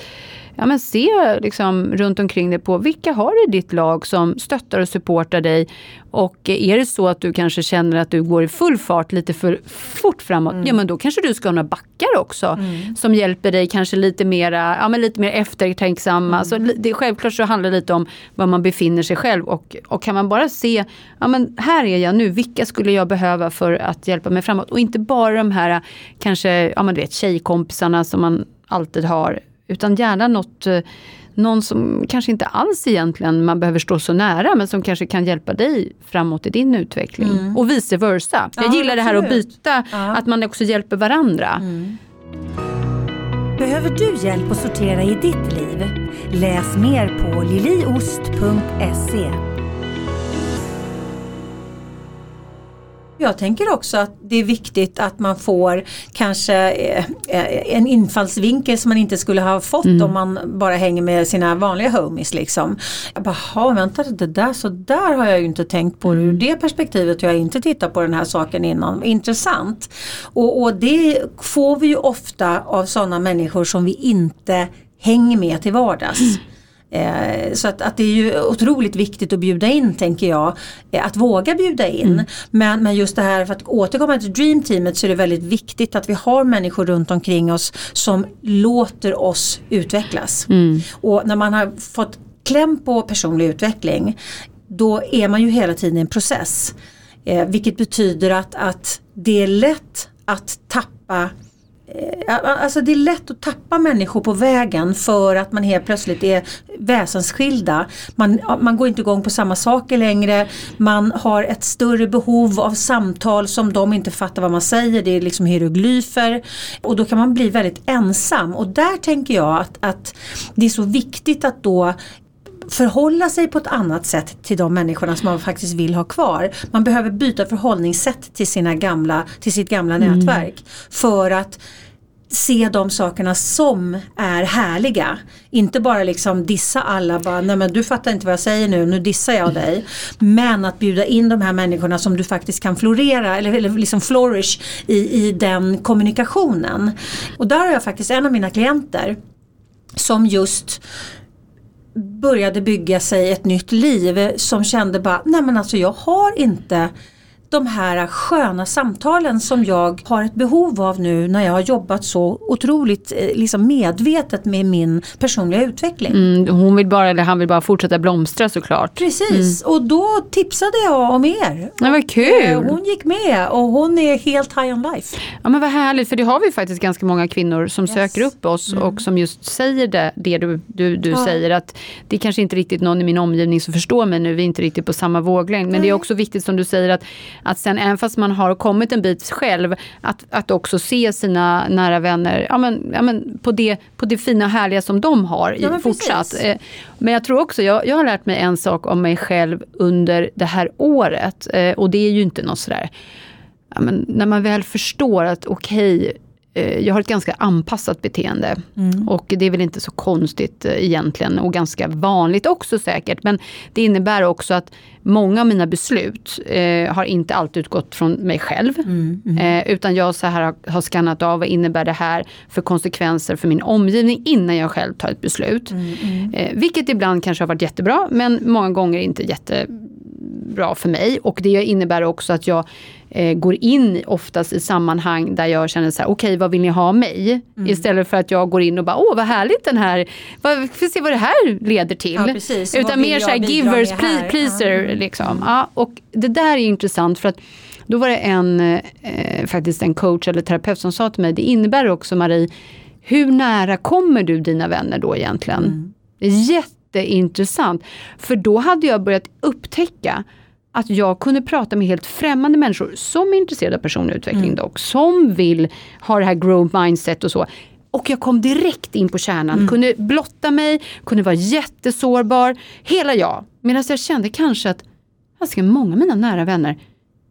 ja, men se liksom runt omkring dig på vilka har du i ditt lag som stöttar och supportar dig. Och är det så att du kanske känner att du går i full fart lite för fort framåt, mm. ja men då kanske du ska ha några backar också mm. som hjälper dig kanske lite, mera, ja, men lite mer eftertänksamma. Mm. Så det, självklart så handlar det lite om var man befinner sig själv och, och kan man bara se, ja men här är jag nu, vilka skulle jag behöva för att hjälpa mig framåt? Och inte bara de här kanske, ja men du vet tjejkompisarna som man alltid har utan gärna något, eh, någon som kanske inte alls egentligen man behöver stå så nära men som kanske kan hjälpa dig framåt i din utveckling. Mm. Och vice versa. Jag ja, gillar det här att byta, ja. att man också hjälper varandra. Mm. Behöver du hjälp att sortera i ditt liv? Läs mer på liliost.se Jag tänker också att det är viktigt att man får kanske eh, eh, en infallsvinkel som man inte skulle ha fått mm. om man bara hänger med sina vanliga homies. Liksom. Jag bara, vänta det där, så där har jag ju inte tänkt på mm. ur det perspektivet. Jag har inte tittat på den här saken innan. Intressant. Och, och det får vi ju ofta av sådana människor som vi inte hänger med till vardags. Mm. Eh, så att, att, det är ju otroligt viktigt att bjuda in tänker jag. Eh, att våga bjuda in. Mm. Men, men just det här för att återkomma till Dream Teamet så är det väldigt viktigt att vi har människor runt omkring oss som låter oss utvecklas. Mm. Och när man har fått kläm på personlig utveckling då är man ju hela tiden i en process. Eh, vilket betyder att, att det är lätt att tappa Eh, alltså det är lätt att tappa människor på vägen för att man helt plötsligt är väsensskilda. Man, man går inte igång på samma saker längre. Man har ett större behov av samtal som de inte fattar vad man säger. Det är liksom hieroglyfer. Och då kan man bli väldigt ensam. Och där tänker jag att, att det är så viktigt att då förhålla sig på ett annat sätt till de människorna som man faktiskt vill ha kvar. Man behöver byta förhållningssätt till, sina gamla, till sitt gamla mm. nätverk. För att se de sakerna som är härliga. Inte bara liksom dissa alla, bara, nej men du fattar inte vad jag säger nu, nu dissar jag dig. Men att bjuda in de här människorna som du faktiskt kan florera eller, eller liksom flourish i, i den kommunikationen. Och där har jag faktiskt en av mina klienter som just började bygga sig ett nytt liv som kände bara, nej men alltså jag har inte de här sköna samtalen som jag har ett behov av nu när jag har jobbat så otroligt eh, liksom medvetet med min personliga utveckling. Mm, hon vill bara, eller han vill bara fortsätta blomstra såklart. Precis mm. och då tipsade jag om er. Det var kul. Eh, hon gick med och hon är helt high on life. Ja men vad härligt för det har vi faktiskt ganska många kvinnor som yes. söker upp oss mm. och som just säger det, det du, du, du ja. säger att det är kanske inte riktigt någon i min omgivning som förstår mig nu, vi är inte riktigt på samma våglängd. Men Nej. det är också viktigt som du säger att att sen även fast man har kommit en bit själv, att, att också se sina nära vänner ja, men, ja, men på, det, på det fina och härliga som de har ja, fortsatt. Precis. Eh, men jag tror också, jag, jag har lärt mig en sak om mig själv under det här året eh, och det är ju inte något sådär Ja, men när man väl förstår att okej, okay, jag har ett ganska anpassat beteende. Mm. Och det är väl inte så konstigt eh, egentligen och ganska vanligt också säkert. Men det innebär också att många av mina beslut eh, har inte alltid utgått från mig själv. Mm. Mm. Eh, utan jag så här har, har skannat av vad innebär det här för konsekvenser för min omgivning innan jag själv tar ett beslut. Mm, mm. Eh, vilket ibland kanske har varit jättebra men många gånger inte jättebra för mig. Och det innebär också att jag eh, går in oftast i sammanhang där jag känner så här, okej okay, vad vill ni ha mig? Mm. Istället för att jag går in och bara, åh vad härligt den här, vad, får se vad det här leder till. Ja, Utan mer så här givers pleaser. Mm. Liksom. Ja, och det där är intressant för att då var det en, eh, faktiskt en coach eller terapeut som sa till mig, det innebär också Marie, hur nära kommer du dina vänner då egentligen? Mm. Jätteintressant. För då hade jag börjat upptäcka att jag kunde prata med helt främmande människor som är intresserade av personlig utveckling mm. dock, som vill ha det här growth mindset och så. Och jag kom direkt in på kärnan, mm. kunde blotta mig, kunde vara jättesårbar, hela jag. Medan jag kände kanske att ganska många av mina nära vänner,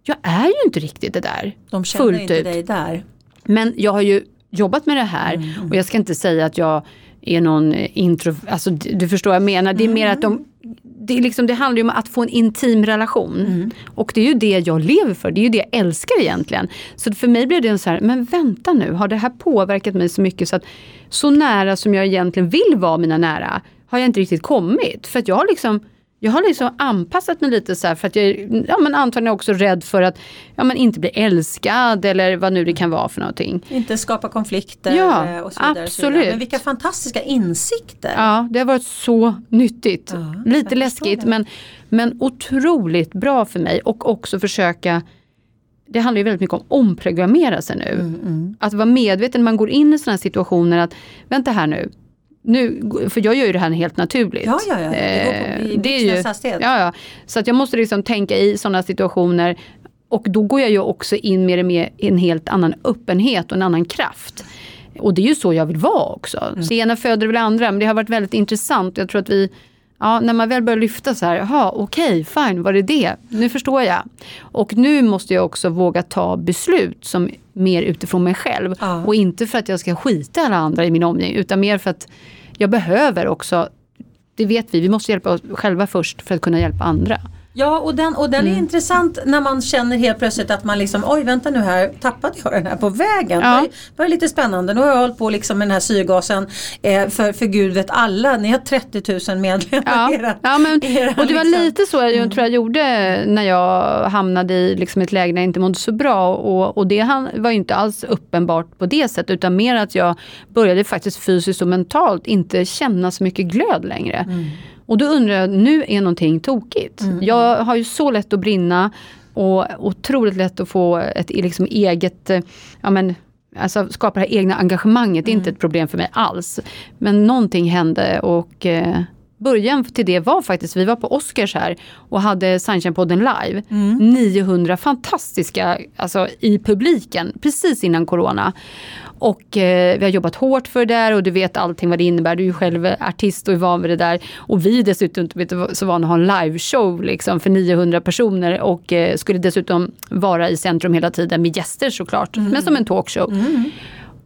jag är ju inte riktigt det där. De känner fullt inte ut. dig där. Men jag har ju jobbat med det här mm. och jag ska inte säga att jag är någon intro, alltså du förstår vad jag menar. Det är mer att de det, är liksom, det handlar ju om att få en intim relation. Mm. Och det är ju det jag lever för, det är ju det jag älskar egentligen. Så för mig blev det en så här, men vänta nu, har det här påverkat mig så mycket så att så nära som jag egentligen vill vara mina nära, har jag inte riktigt kommit. För att jag har liksom jag har liksom anpassat mig lite så för att jag ja, men antagligen också rädd för att ja, men inte bli älskad eller vad nu det kan vara för någonting. Inte skapa konflikter Ja, och så vidare. absolut. Men vilka fantastiska insikter. Ja, det har varit så nyttigt. Ja, Lite läskigt men, men otroligt bra för mig och också försöka det handlar ju väldigt mycket om omprogrammera sig nu. Mm, Att vara medveten när man går in i sådana här situationer att vänta här nu. Nu för jag gör ju det här helt naturligt. Ja, ja, ja. Det går på- i Eh, det är ju, blixtens hastighet. ja, ja. Så att jag måste liksom tänka i sådana situationer och då går jag ju också in med det med en helt annan öppenhet och en annan kraft. Och det är ju så jag vill vara också. Mm. Så ena föder väl andra, men det har varit väldigt intressant. Jag tror att vi, ja, när man väl börjar lyfta så här, jaha okej, fine, var det det? Nu förstår jag. Och nu måste jag också våga ta beslut som mer utifrån mig själv. Ja. Och inte för att jag ska skita alla andra i min omgivning, utan mer för att jag behöver också det vet vi, vi måste hjälpa oss själva först för att kunna hjälpa andra. Ja och den, och den är Mm. intressant när man känner helt plötsligt att man liksom oj vänta nu här tappade jag den här på vägen. Ja. Det var- lite spännande. Nu har jag hållit på liksom med den här syrgasen eh, för, för gud vet alla. Ni har 30 000 medlemmar Ja, era, ja men, era och det var liksom- lite så jag tror jag gjorde när jag hamnade i liksom ett läge där jag inte mådde så bra. Och, och det var ju inte alls uppenbart på det sättet utan mer att jag började faktiskt fysiskt och mentalt inte känna så mycket glöd längre. Mm. Och då undrar jag, nu är någonting tokigt. Jag har ju så lätt att brinna och otroligt lätt att få ett liksom eget, eh, ja men Alltså skapa det här egna engagemanget, det är inte ett problem för mig alls. Men någonting hände och eh, början till det var faktiskt, vi var på Oscars här och hade Sunshine-podden live. 900 fantastiska alltså, i publiken precis innan corona. Och eh, vi har jobbat hårt för det där och du vet allting vad det innebär. Du är ju själv artist och är van vid det där. Och vi är dessutom du, så vana att ha en liveshow liksom, för 900 personer och eh, skulle dessutom vara i centrum hela tiden med gäster såklart. Men som en talkshow.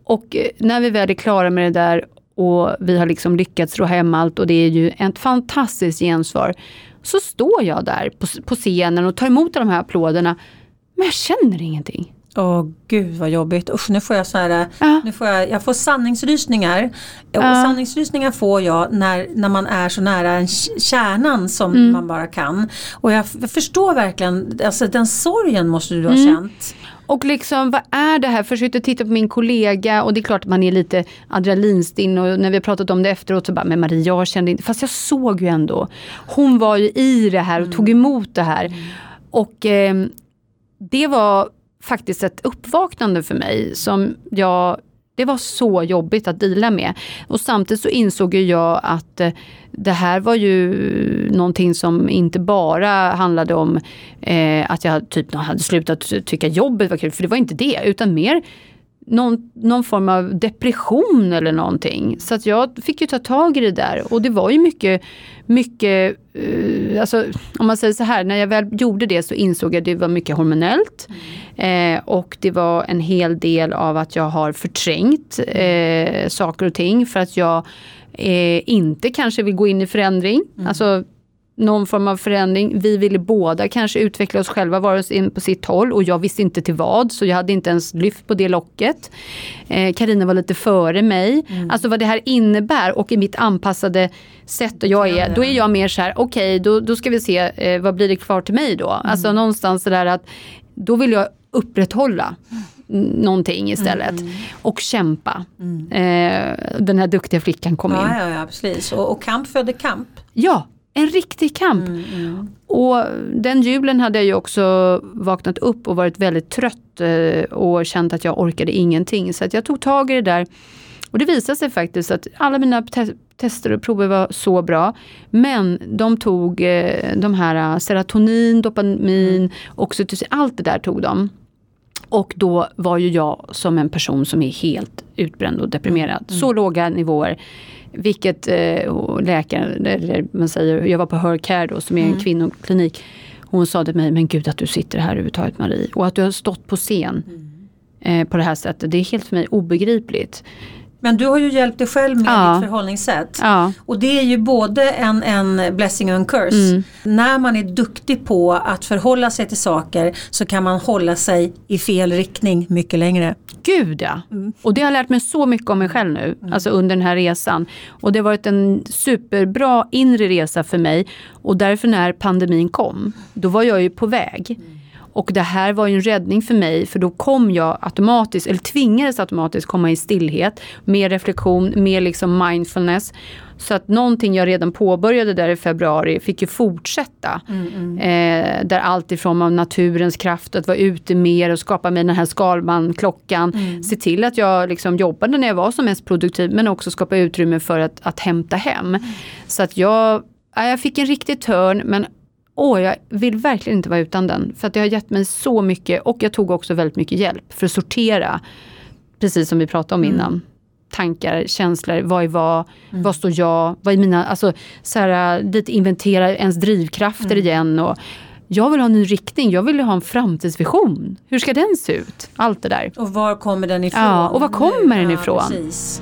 Och eh, när vi väl är klara med det där och vi har liksom lyckats ro hem allt och det är ju ett fantastiskt gensvar. Så står jag där på, på scenen och tar emot de här applåderna. Men jag känner ingenting. Åh gud vad jobbigt. Usch nu får jag så här, Ja. nu får jag, jag får sanningsrysningar. Och Ja. sanningsrysningar får jag när, när man är så nära kärnan som Mm. man bara kan. Och jag f- förstår verkligen, alltså den sorgen måste du ha Mm. känt. Och liksom vad är det här? Försökte titta på min kollega och det är klart att man är lite adrenalinstinn och när vi har pratat om det efteråt så bara, men Maria jag kände inte, fast jag såg ju ändå. Hon var ju i det här och tog emot det här. Och eh, det var faktiskt ett uppvaknande för mig som jag det var så jobbigt att dela med. Och samtidigt så insåg jag att eh, det här var ju någonting som inte bara handlade om eh, att jag typ hade slutat tycka jobbet var kul, för det var inte det, utan mer någon, någon form av depression eller någonting. Så att jag fick ju ta tag i det där och det var ju mycket, mycket, eh, alltså om man säger så här, när jag väl gjorde det så insåg jag att det var mycket hormonellt. Eh, och det var en hel del av att jag har förträngt eh, saker och ting för att jag eh, inte kanske vill gå in i förändring. Alltså någon form av förändring. Vi ville båda kanske utveckla oss själva var och in på sitt håll och jag visste inte till vad så jag hade inte ens lyft på det locket. Karina eh, var lite före mig. Alltså vad det här innebär och i mitt anpassade sätt och jag är, då är jag mer så här, okej då, då ska vi se eh, vad blir det kvar till mig då? Alltså någonstans det där att då vill jag upprätthålla någonting istället och kämpa. Eh, den här duktiga flickan kom in. Ja, ja, ja precis. Och, och kamp föder kamp. Ja, en riktig kamp. Och den julen hade jag ju också vaknat upp och varit väldigt trött eh, och känt att jag orkade ingenting. Så att jag tog tag i det där. Och det visade sig faktiskt att alla mina te- tester och prover var så bra. Men de tog eh, de här eh, serotonin, dopamin, oxytocin, allt det där tog de. Och då var ju jag som en person som är helt utbränd och deprimerad. Så låga nivåer. Vilket eh, läkaren, eller man säger, jag var på Hercare då som är en kvinnoklinik. Hon sa till mig, men gud att du sitter här överhuvudtaget Marie. Och att du har stått på scen eh, på det här sättet. Det är helt för mig obegripligt. Men du har ju hjälpt dig själv med Ja. ditt förhållningssätt. Ja. Och det är ju både en, en blessing och en curse. Mm. När man är duktig på att förhålla sig till saker så kan man hålla sig i fel riktning mycket längre. Gud ja. Mm. Och det har lärt mig så mycket om mig själv nu, alltså under den här resan. Och det har varit en superbra inre resa för mig. Och därför när pandemin kom, då var jag ju på väg. Och det här var ju en räddning för mig för då kom jag automatiskt, eller tvingades automatiskt komma i stillhet, mer reflektion, mer liksom mindfulness. Så att någonting jag redan påbörjade där i februari fick ju fortsätta. Eh, där allt ifrån av naturens kraft, att vara ute mer och skapa mig den här Skalman-klockan. Se till att jag liksom jobbade när jag var som mest produktiv men också skapa utrymme för att, att hämta hem. Så att jag, ja, jag fick en riktig törn men Åh, jag vill verkligen inte vara utan den. För att det har gett mig så mycket och jag tog också väldigt mycket hjälp för att sortera. Precis som vi pratade om innan. Tankar, känslor, vad är vad? Vad står jag? Vad är mina, alltså så här, lite inventera ens drivkrafter igen. Och jag vill ha en ny riktning, jag vill ha en framtidsvision. Hur ska den se ut? Allt det där. Och var kommer den ifrån? Ja, och var kommer den Ja, ifrån? precis.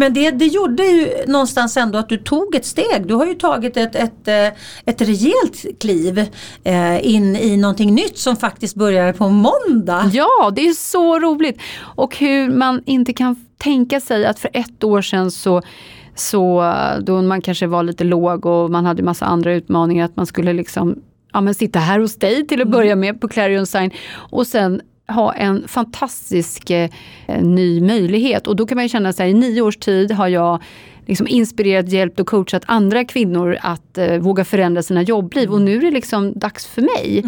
Men det, det gjorde ju någonstans ändå att du tog ett steg. Du har ju tagit ett, ett, eh, ett rejält kliv eh, in i någonting nytt som faktiskt börjar på måndag. Ja, det är så roligt. Och hur man inte kan tänka sig att för ett år sedan så så då man kanske var lite låg och man hade massa andra utmaningar att man skulle liksom ja, men sitta här hos dig till att börja med på Clarion Sign och sen ha en fantastisk eh, ny möjlighet. Och då kan man ju känna sig i nio års tid har jag liksom inspirerat, hjälpt och coachat andra kvinnor att eh, våga förändra sina jobbliv. Och nu är det liksom dags för mig.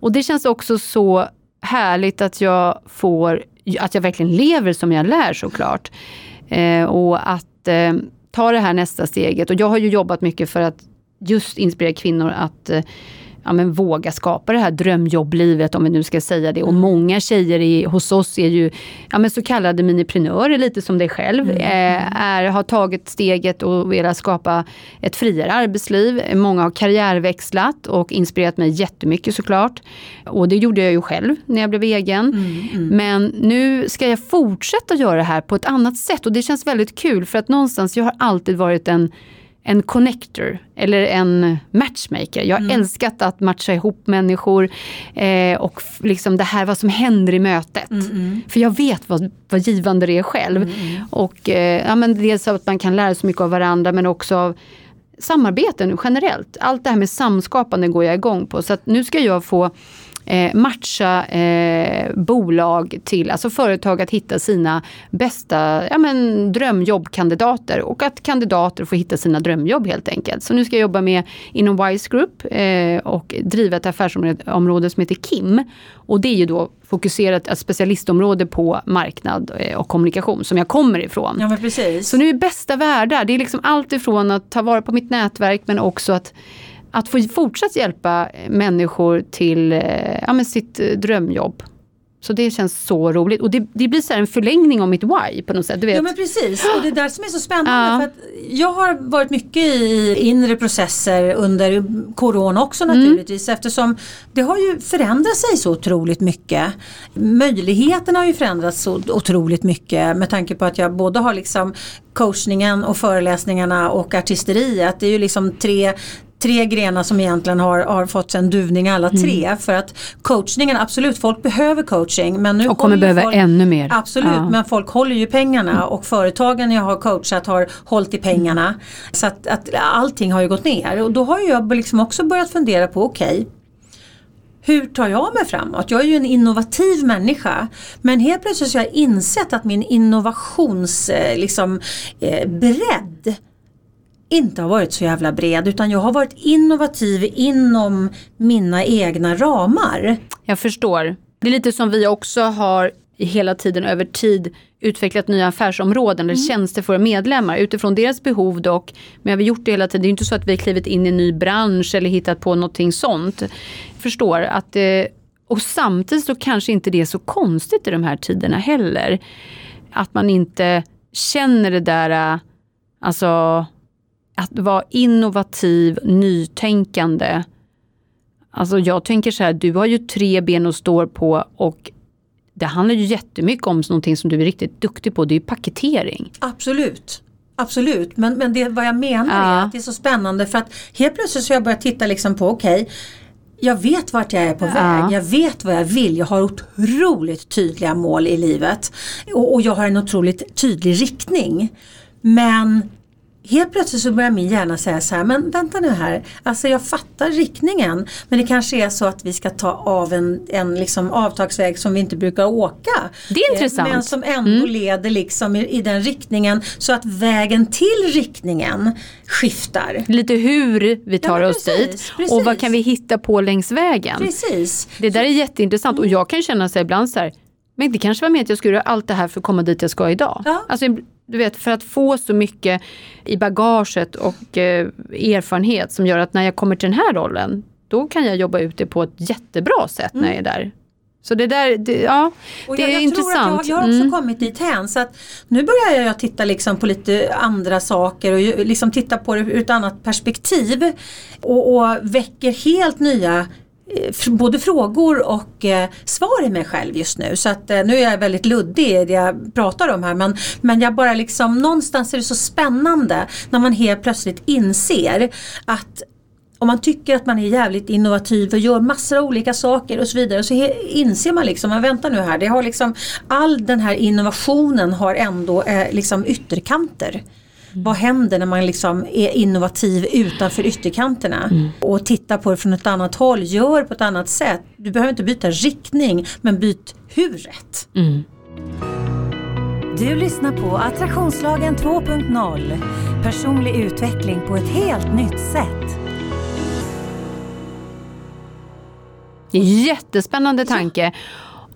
Och det känns också så härligt att jag får, att jag verkligen lever som jag lär såklart. Eh, och att eh, ta det här nästa steget. Och jag har ju jobbat mycket för att just inspirera kvinnor att eh, ja, men våga skapa det här drömjobblivet om vi nu ska säga det. Och många tjejer i, hos oss är ju ja, men så kallade miniprenörer, lite som dig själv. Eh, är, har tagit steget och velat skapa ett friare arbetsliv. Många har karriärväxlat och inspirerat mig jättemycket såklart. Och det gjorde jag ju själv när jag blev egen. Men nu ska jag fortsätta göra det här på ett annat sätt och det känns väldigt kul för att någonstans, jag har alltid varit en en connector eller en matchmaker. Jag har älskat att matcha ihop människor eh, och liksom det här vad som händer i mötet. För jag vet vad, vad givande det är själv. Och eh, ja, men dels att man kan lära sig mycket av varandra men också av samarbeten generellt. Allt det här med samskapande går jag igång på. Så att nu ska jag få eh, matcha eh, bolag till, alltså företag att hitta sina bästa ja, men, drömjobbkandidater och att kandidater får hitta sina drömjobb helt enkelt. Så nu ska jag jobba med inom Wise Group eh, och driva ett affärsområde område som heter KIM. Och det är ju då fokuserat ett specialistområde på marknad eh, och kommunikation som jag kommer ifrån. Ja men precis. Så nu är bästa världar, det är liksom allt ifrån att ta vara på mitt nätverk men också att, att få fortsatt hjälpa människor till eh, ja, sitt eh, drömjobb. Så det känns så roligt. Och det, det blir så här en förlängning av mitt why på något sätt. Du vet. Ja men precis och det är där som är så spännande Ja. för att jag har varit mycket i inre processer under corona också Mm. naturligtvis eftersom det har ju förändrat sig så otroligt mycket. Möjligheterna har ju förändrats så otroligt mycket med tanke på att jag både har liksom coachningen och föreläsningarna och artisteriet. Det är ju liksom tre tre grenar som egentligen har, har fått en duvning alla Mm. tre. För att coachningen, absolut folk behöver coaching. Men nu och kommer behöva folk, ännu mer. Absolut, Ja. men folk håller ju pengarna och företagen jag har coachat har hållit i pengarna. Så att, att allting har ju gått ner och då har jag liksom också börjat fundera på okej hur tar jag mig framåt? Jag är ju en innovativ människa men helt plötsligt så har jag insett att min innovations eh, liksom, eh, bredd inte har varit så jävla bred utan jag har varit innovativ inom mina egna ramar. Jag förstår. Det är lite som vi också har hela tiden över tid utvecklat nya affärsområden eller tjänster för medlemmar utifrån deras behov dock. Men vi har gjort det hela tiden. Det är inte så att vi har klivit in i en ny bransch eller hittat på någonting sånt. Förstår att eh, och samtidigt så kanske inte det är så konstigt i de här tiderna heller. Att man inte känner det där, eh, alltså att vara innovativ, nytänkande. Alltså jag tänker så här, du har ju tre ben att stå på och det handlar ju jättemycket om någonting som du är riktigt duktig på, det är ju paketering. Absolut. Absolut, men, men det, vad jag menar Ja. är att det är så spännande för att helt plötsligt så har jag börjat titta liksom på okej jag vet vart jag är på Ja. väg, jag vet vad jag vill, jag har otroligt tydliga mål i livet och, och jag har en otroligt tydlig riktning. Men helt plötsligt så börjar min hjärna säga så här, men vänta nu här, alltså jag fattar riktningen men det kanske är så att vi ska ta av en, en liksom avtagsväg som vi inte brukar åka. Det är Eh, intressant. Men som ändå leder liksom i, i den riktningen så att vägen till riktningen skiftar. Lite hur vi tar oss precis, dit och vad precis. kan vi hitta på längs vägen. Precis. Det där är jätteintressant och jag kan känna så ibland så här, men det kanske var med att jag skulle göra allt det här för att komma dit jag ska idag. Ja. Alltså, du vet, för att få så mycket i bagaget och eh, erfarenhet som gör att när jag kommer till den här rollen, då kan jag jobba ut det på ett jättebra sätt när jag är där. Så det där, det, ja, Och det jag, är jag intressant. Tror att jag, jag har också Mm. kommit dit hän så att nu börjar jag titta liksom på lite andra saker och liksom titta på det ur ett annat perspektiv. Och, och väcker helt nya Eh, både frågor och eh, svar i mig själv just nu. Så att eh, nu är jag väldigt luddig i det jag pratar om här men, men jag bara liksom någonstans är det så spännande när man helt plötsligt inser att om man tycker att man är jävligt innovativ och gör massor av olika saker och så vidare så inser man liksom, men vänta nu här, det har liksom all den här innovationen har ändå eh, liksom ytterkanter. Vad händer när man liksom är innovativ utanför ytterkanterna och tittar på det från ett annat håll, gör på ett annat sätt. Du behöver inte byta riktning men byt huret. Mm. Du lyssnar på Attraktionslagen 2.0. Personlig utveckling på ett helt nytt sätt. Jättespännande tanke.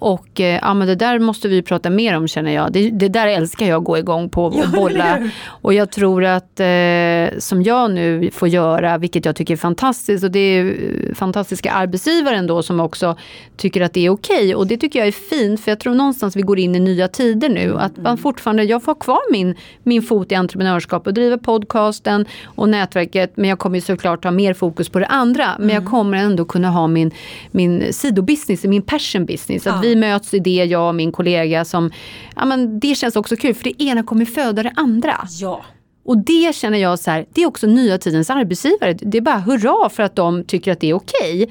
Och eh, ja, men det där måste vi prata mer om känner jag. Det, det där älskar jag att gå igång på och bolla. Och jag tror att eh, som jag nu får göra, vilket jag tycker är fantastiskt, och det är eh, fantastiska arbetsgivaren då som också tycker att det är okej. Och det tycker jag är fint, för jag tror någonstans vi går in i nya tider nu. Att man fortfarande, jag får kvar min, min fot i entreprenörskap och driva podcasten och nätverket, men jag kommer såklart ha mer fokus på det andra. Men jag kommer ändå kunna ha min, min sidobusiness, min passion business. Att Ja. vi möts i det, jag och min kollega som, ja men det känns också kul, för det ena kommer föda det andra. Ja. Och det känner jag så här, det är också nya tidens arbetsgivare. Det är bara hurra för att de tycker att det är okej.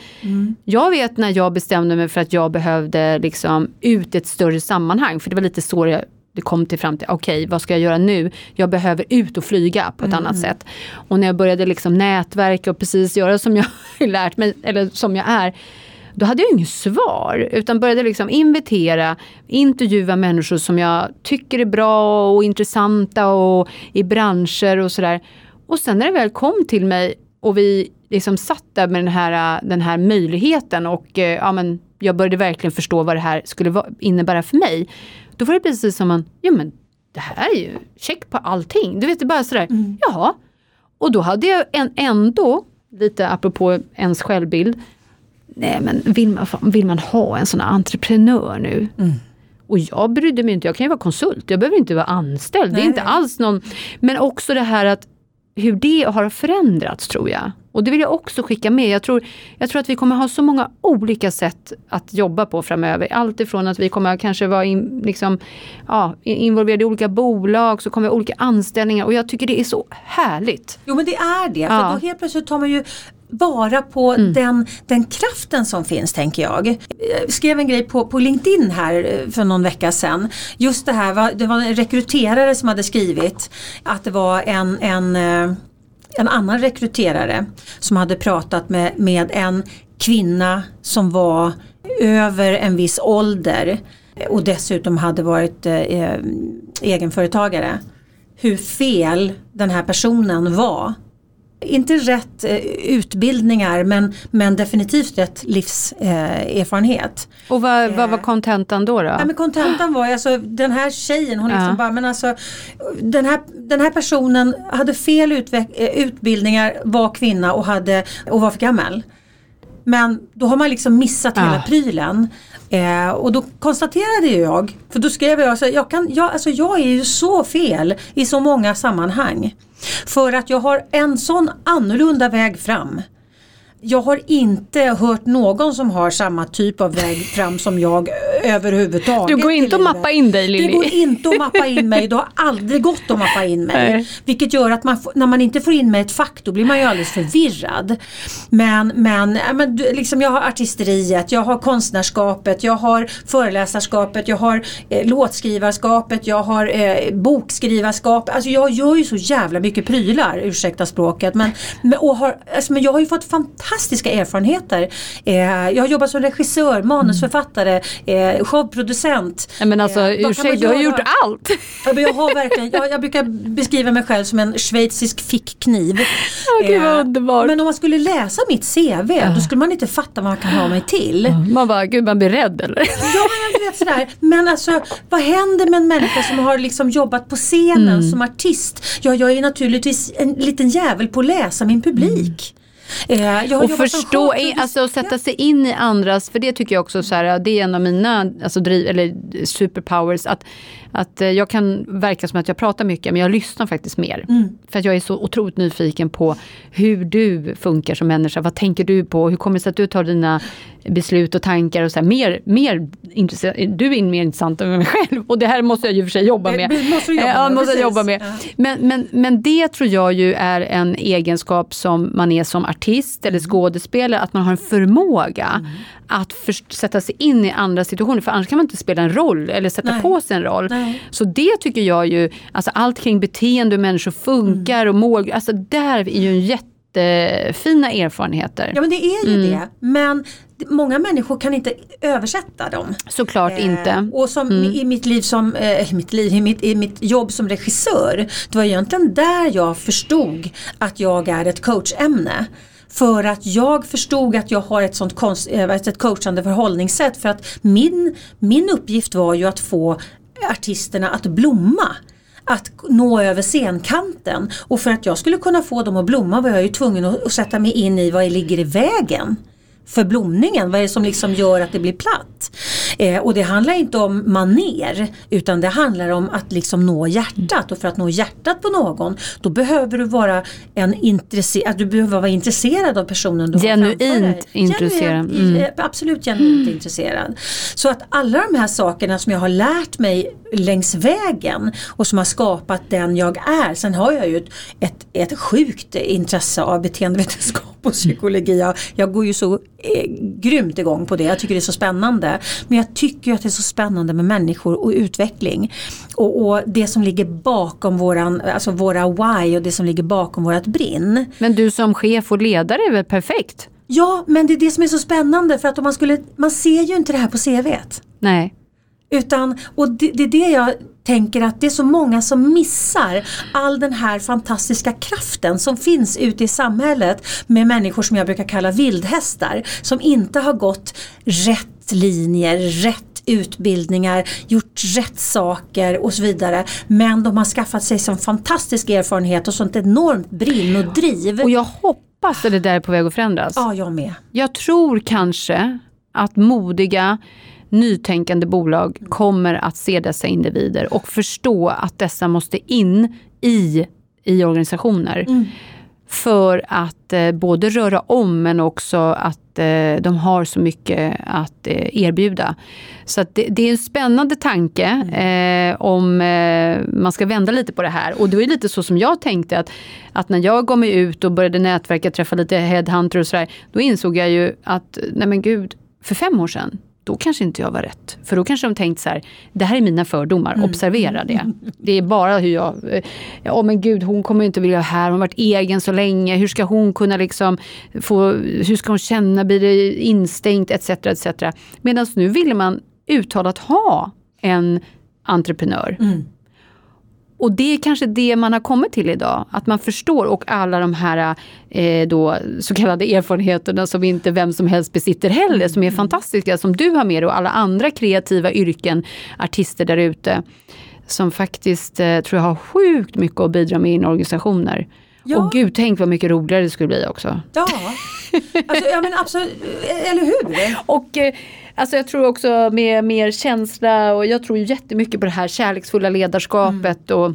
Jag vet när jag bestämde mig för att jag behövde liksom ut ett större sammanhang, för det var lite så jag det kom till fram till, okej vad ska jag göra nu? Jag behöver ut och flyga på ett annat sätt. Och när jag började liksom nätverka och precis göra som jag *laughs* lärt mig, eller som jag är, då hade jag inget svar utan började liksom invitera, intervjua människor som jag tycker är bra och intressanta och i branscher och sådär. Och sen när det väl kom till mig och vi liksom satt där med den här, den här möjligheten och eh, ja, men jag började verkligen förstå vad det här skulle innebära för mig. Då var det precis som man, ja men det här är ju check på allting. Du vet, det är bara sådär, jaha. Och då hade jag en, ändå, lite apropå ens självbild, nej men vill man, vill man ha en sån här entreprenör nu? Och jag brydde mig inte, jag kan ju vara konsult, jag behöver inte vara anställd. det är Nej, inte nej. alls någon, men också det här att hur det har förändrats tror jag. Och det vill jag också skicka med. Jag tror, jag tror att vi kommer ha så många olika sätt att jobba på framöver. Allt ifrån att vi kommer kanske vara in, liksom, ja, involverade i olika bolag, så kommer vi ha olika anställningar. Och jag tycker det är så härligt. Jo men det är det, för Ja. Mm. då helt plötsligt tar man ju vara på den, den kraften som finns tänker jag. Jag skrev en grej på, på LinkedIn här eh, för någon vecka sedan. Just det här, var- det var en rekryterare som hade skrivit att det var en, en, eh, en annan rekryterare som hade pratat med, med en kvinna som var över en viss ålder och dessutom hade varit eh, eh, egenföretagare. Hur fel den här personen var inte rätt eh, utbildningar men, men definitivt rätt livserfarenhet. Och vad, vad var kontentan då? då? Ja, men kontentan var alltså den här tjejen, hon liksom Ja. bara, men alltså den här, den här personen hade fel eh, utbildningar, var kvinna och, hade, och var för gammal. Men då har man liksom missat hela Ah. prylen. Eh, och då konstaterade ju jag, för då skrev jag, alltså, jag, kan, jag, alltså, jag är ju så fel i så många sammanhang. För att jag har en sån annorlunda väg fram. Jag har inte hört någon som har samma typ av väg fram som jag överhuvudtaget. Du går inte att mappa in dig Det Lilly. går inte att mappa in mig, det har aldrig gått att mappa in mig. Nej. Vilket gör att man, när man inte får in mig ett fack då blir man ju alldeles förvirrad. Men, men, men liksom jag har artisteriet, jag har konstnärskapet, jag har föreläsarskapet, jag har eh, låtskrivarskapet, jag har eh, bokskrivarskapet. Alltså jag gör ju så jävla mycket prylar, ursäkta språket. Men, men, och har, alltså, men jag har ju fått fantastiska erfarenheter. Eh, jag har jobbat som regissör, manusförfattare, eh, showproducent. Men alltså Eh, ursäkta, du har göra? gjort allt. Ja, men jag har verkligen, jag, jag brukar beskriva mig själv som en schweizisk fickkniv. Vad underbart. Men om man skulle läsa mitt CV då skulle man inte fatta vad man kan ha mig till. Man bara, gud man blir rädd eller? Ja men vet sådär. Men alltså vad händer med en människa som har liksom jobbat på scenen Mm. som artist? Ja jag är naturligtvis en liten jävel på att läsa min publik. Eh, har Och jobbat som förstå, showproducent. alltså att sätta sig in i andras, för det tycker jag också så här, det är en av mina alltså, driv, eller superpowers, att, att eh, jag kan verka som att jag pratar mycket, men jag lyssnar faktiskt mer. För att jag är så otroligt nyfiken på hur du funkar som människa, vad tänker du på, hur kommer det sig att du tar dina beslut och tankar och så här, mer, mer du är mer intressant än mig själv och det här måste jag ju för sig jobba med. det måste du jobba Eh, ja, med, måste jag precis. jobba med. Ja. Men, men, men det tror jag ju är en egenskap som man är som artist eller skådespelare, att man har en förmåga att för, sätta sig in i andra situationer, för annars kan man inte spela en roll eller sätta Nej. på sig en roll. Nej. Så det tycker jag ju, alltså allt kring beteende, hur människor funkar och mål, alltså där är ju en jättefina erfarenheter. Ja men det är Mm. ju det. Men många människor kan inte översätta dem. Såklart Eh, inte. Mm. Och som i mitt liv som, eh, mitt liv, i mitt, i mitt jobb som regissör. Det var egentligen där jag förstod att jag är ett coachämne. För att jag förstod att jag har ett sånt konst, eh, ett coachande förhållningssätt. För att min, min uppgift var ju att få artisterna att blomma. Att nå över scenkanten. Och för att jag skulle kunna få dem att blomma var jag ju tvungen att, att sätta mig in i vad ligger i vägen för blomningen. Vad är det som liksom gör att det blir platt? Eh, och det handlar inte om maner utan det handlar om att liksom nå hjärtat och för att nå hjärtat på någon då behöver du vara en intresserad, du behöver vara intresserad av personen du har Genuint framför dig. intresserad. Genuint, Mm. eh, Absolut genuint intresserad. Så att alla de här sakerna som jag har lärt mig längs vägen och som har skapat den jag är. Sen har jag ju ett, ett, ett sjukt intresse av beteendevetenskap och psykologi. Jag, jag går ju så eh, grymt igång på det. Jag tycker det är så spännande. Men jag tycker att det är så spännande med människor och utveckling. Och, och det som ligger bakom våran, alltså våra why och det som ligger bakom vårat brinn. Men du som chef och ledare är väl perfekt? Ja, men det är det som är så spännande för att om man skulle, man ser ju inte det här på CVt. Nej. Utan, och det, det är det jag tänker att det är så många som missar all den här fantastiska kraften som finns ute i samhället med människor som jag brukar kalla vildhästar som inte har gått rätt linjer, rätt utbildningar, gjort rätt saker och så vidare. Men de har skaffat sig sån fantastisk erfarenhet och sånt enormt brinn och driv. Och jag hoppas att det där är på väg att förändras. Ja, jag med. Jag tror kanske att modiga nytänkande bolag kommer att se dessa individer och förstå att dessa måste in i, i organisationer. För att eh, både röra om men också att eh, de har så mycket att eh, erbjuda. Så det, det är en spännande tanke eh, om eh, man ska vända lite på det här. Och det var lite så som jag tänkte att, att när jag gav mig ut och började nätverka, träffa lite headhunter och sådär. Då insåg jag ju att, nej men gud, för fem år sedan då kanske inte jag var rätt. För då kanske de tänkt så här, det här är mina fördomar, observera det. Det är bara hur jag, eh, ja men gud hon kommer inte vilja vara här, hon har varit egen så länge, hur ska hon kunna liksom få, hur ska hon känna, blir det instängt etc. etc. Medan nu ville man uttalat ha en entreprenör. Och det är kanske det man har kommit till idag, att man förstår och alla de här eh, då, så kallade erfarenheterna som inte vem som helst besitter heller, som är Mm. fantastiska, som du har med dig och alla andra kreativa yrken, artister där ute, som faktiskt eh, tror jag har sjukt mycket att bidra med in organisationer. Ja. Och gud, tänk vad mycket roligare det skulle bli också. Ja, *laughs* alltså, ja men absolut, eller hur? Och eh, alltså jag tror också med mer känsla och jag tror ju jättemycket på det här kärleksfulla ledarskapet. Mm. Och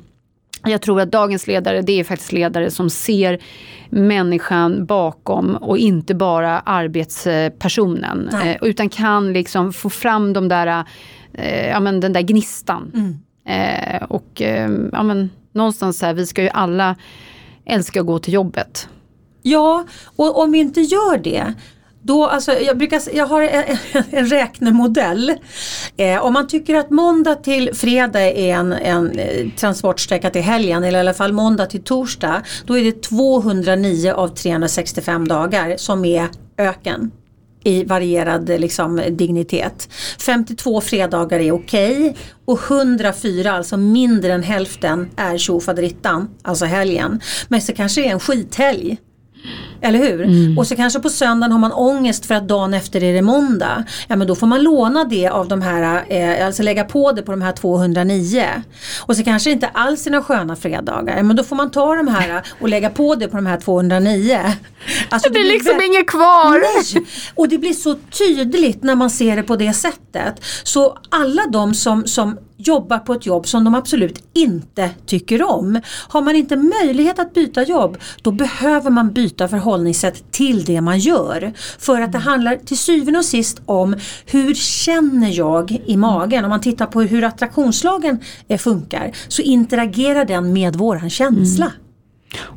jag tror att dagens ledare det är faktiskt ledare som ser människan bakom och inte bara arbetspersonen. Nej. Eh, utan kan liksom få fram de där, eh, ja, men den där gnistan. Mm. Eh, och ja, men, någonstans så här, vi ska ju alla älska att gå till jobbet. Ja, och om vi inte gör det då, alltså, jag, brukar, jag har en, *laughs* en räknemodell. Eh, om man tycker att måndag till fredag är en, en eh, transportsträcka till helgen eller i alla fall måndag till torsdag. Då är det 209 av 365 dagar som är öken i varierad liksom, dignitet. 52 fredagar är okej och 104, alltså mindre än hälften, är tjofaderittan, alltså helgen. Men så kanske det är en skithelg. Eller hur? Och så kanske på söndagen har man ångest för att dagen efter är det måndag. Ja men då får man låna det av de här, eh, alltså lägga på det på de här 209. Och så kanske det inte alls är några sköna fredagar. Ja, men då får man ta de här och lägga på det på de här 209. Alltså, Det blir blir liksom vä- inget kvar! Nej! Och det blir så tydligt när man ser det på det sättet. Så alla de som, som jobbar på ett jobb som de absolut inte tycker om. Har man inte möjlighet att byta jobb då behöver man byta förhållningssätt till det man gör. För att det handlar till syvende och sist om hur känner jag i magen. Om man tittar på hur attraktionslagen eh, funkar så interagerar den med våran känsla. Mm.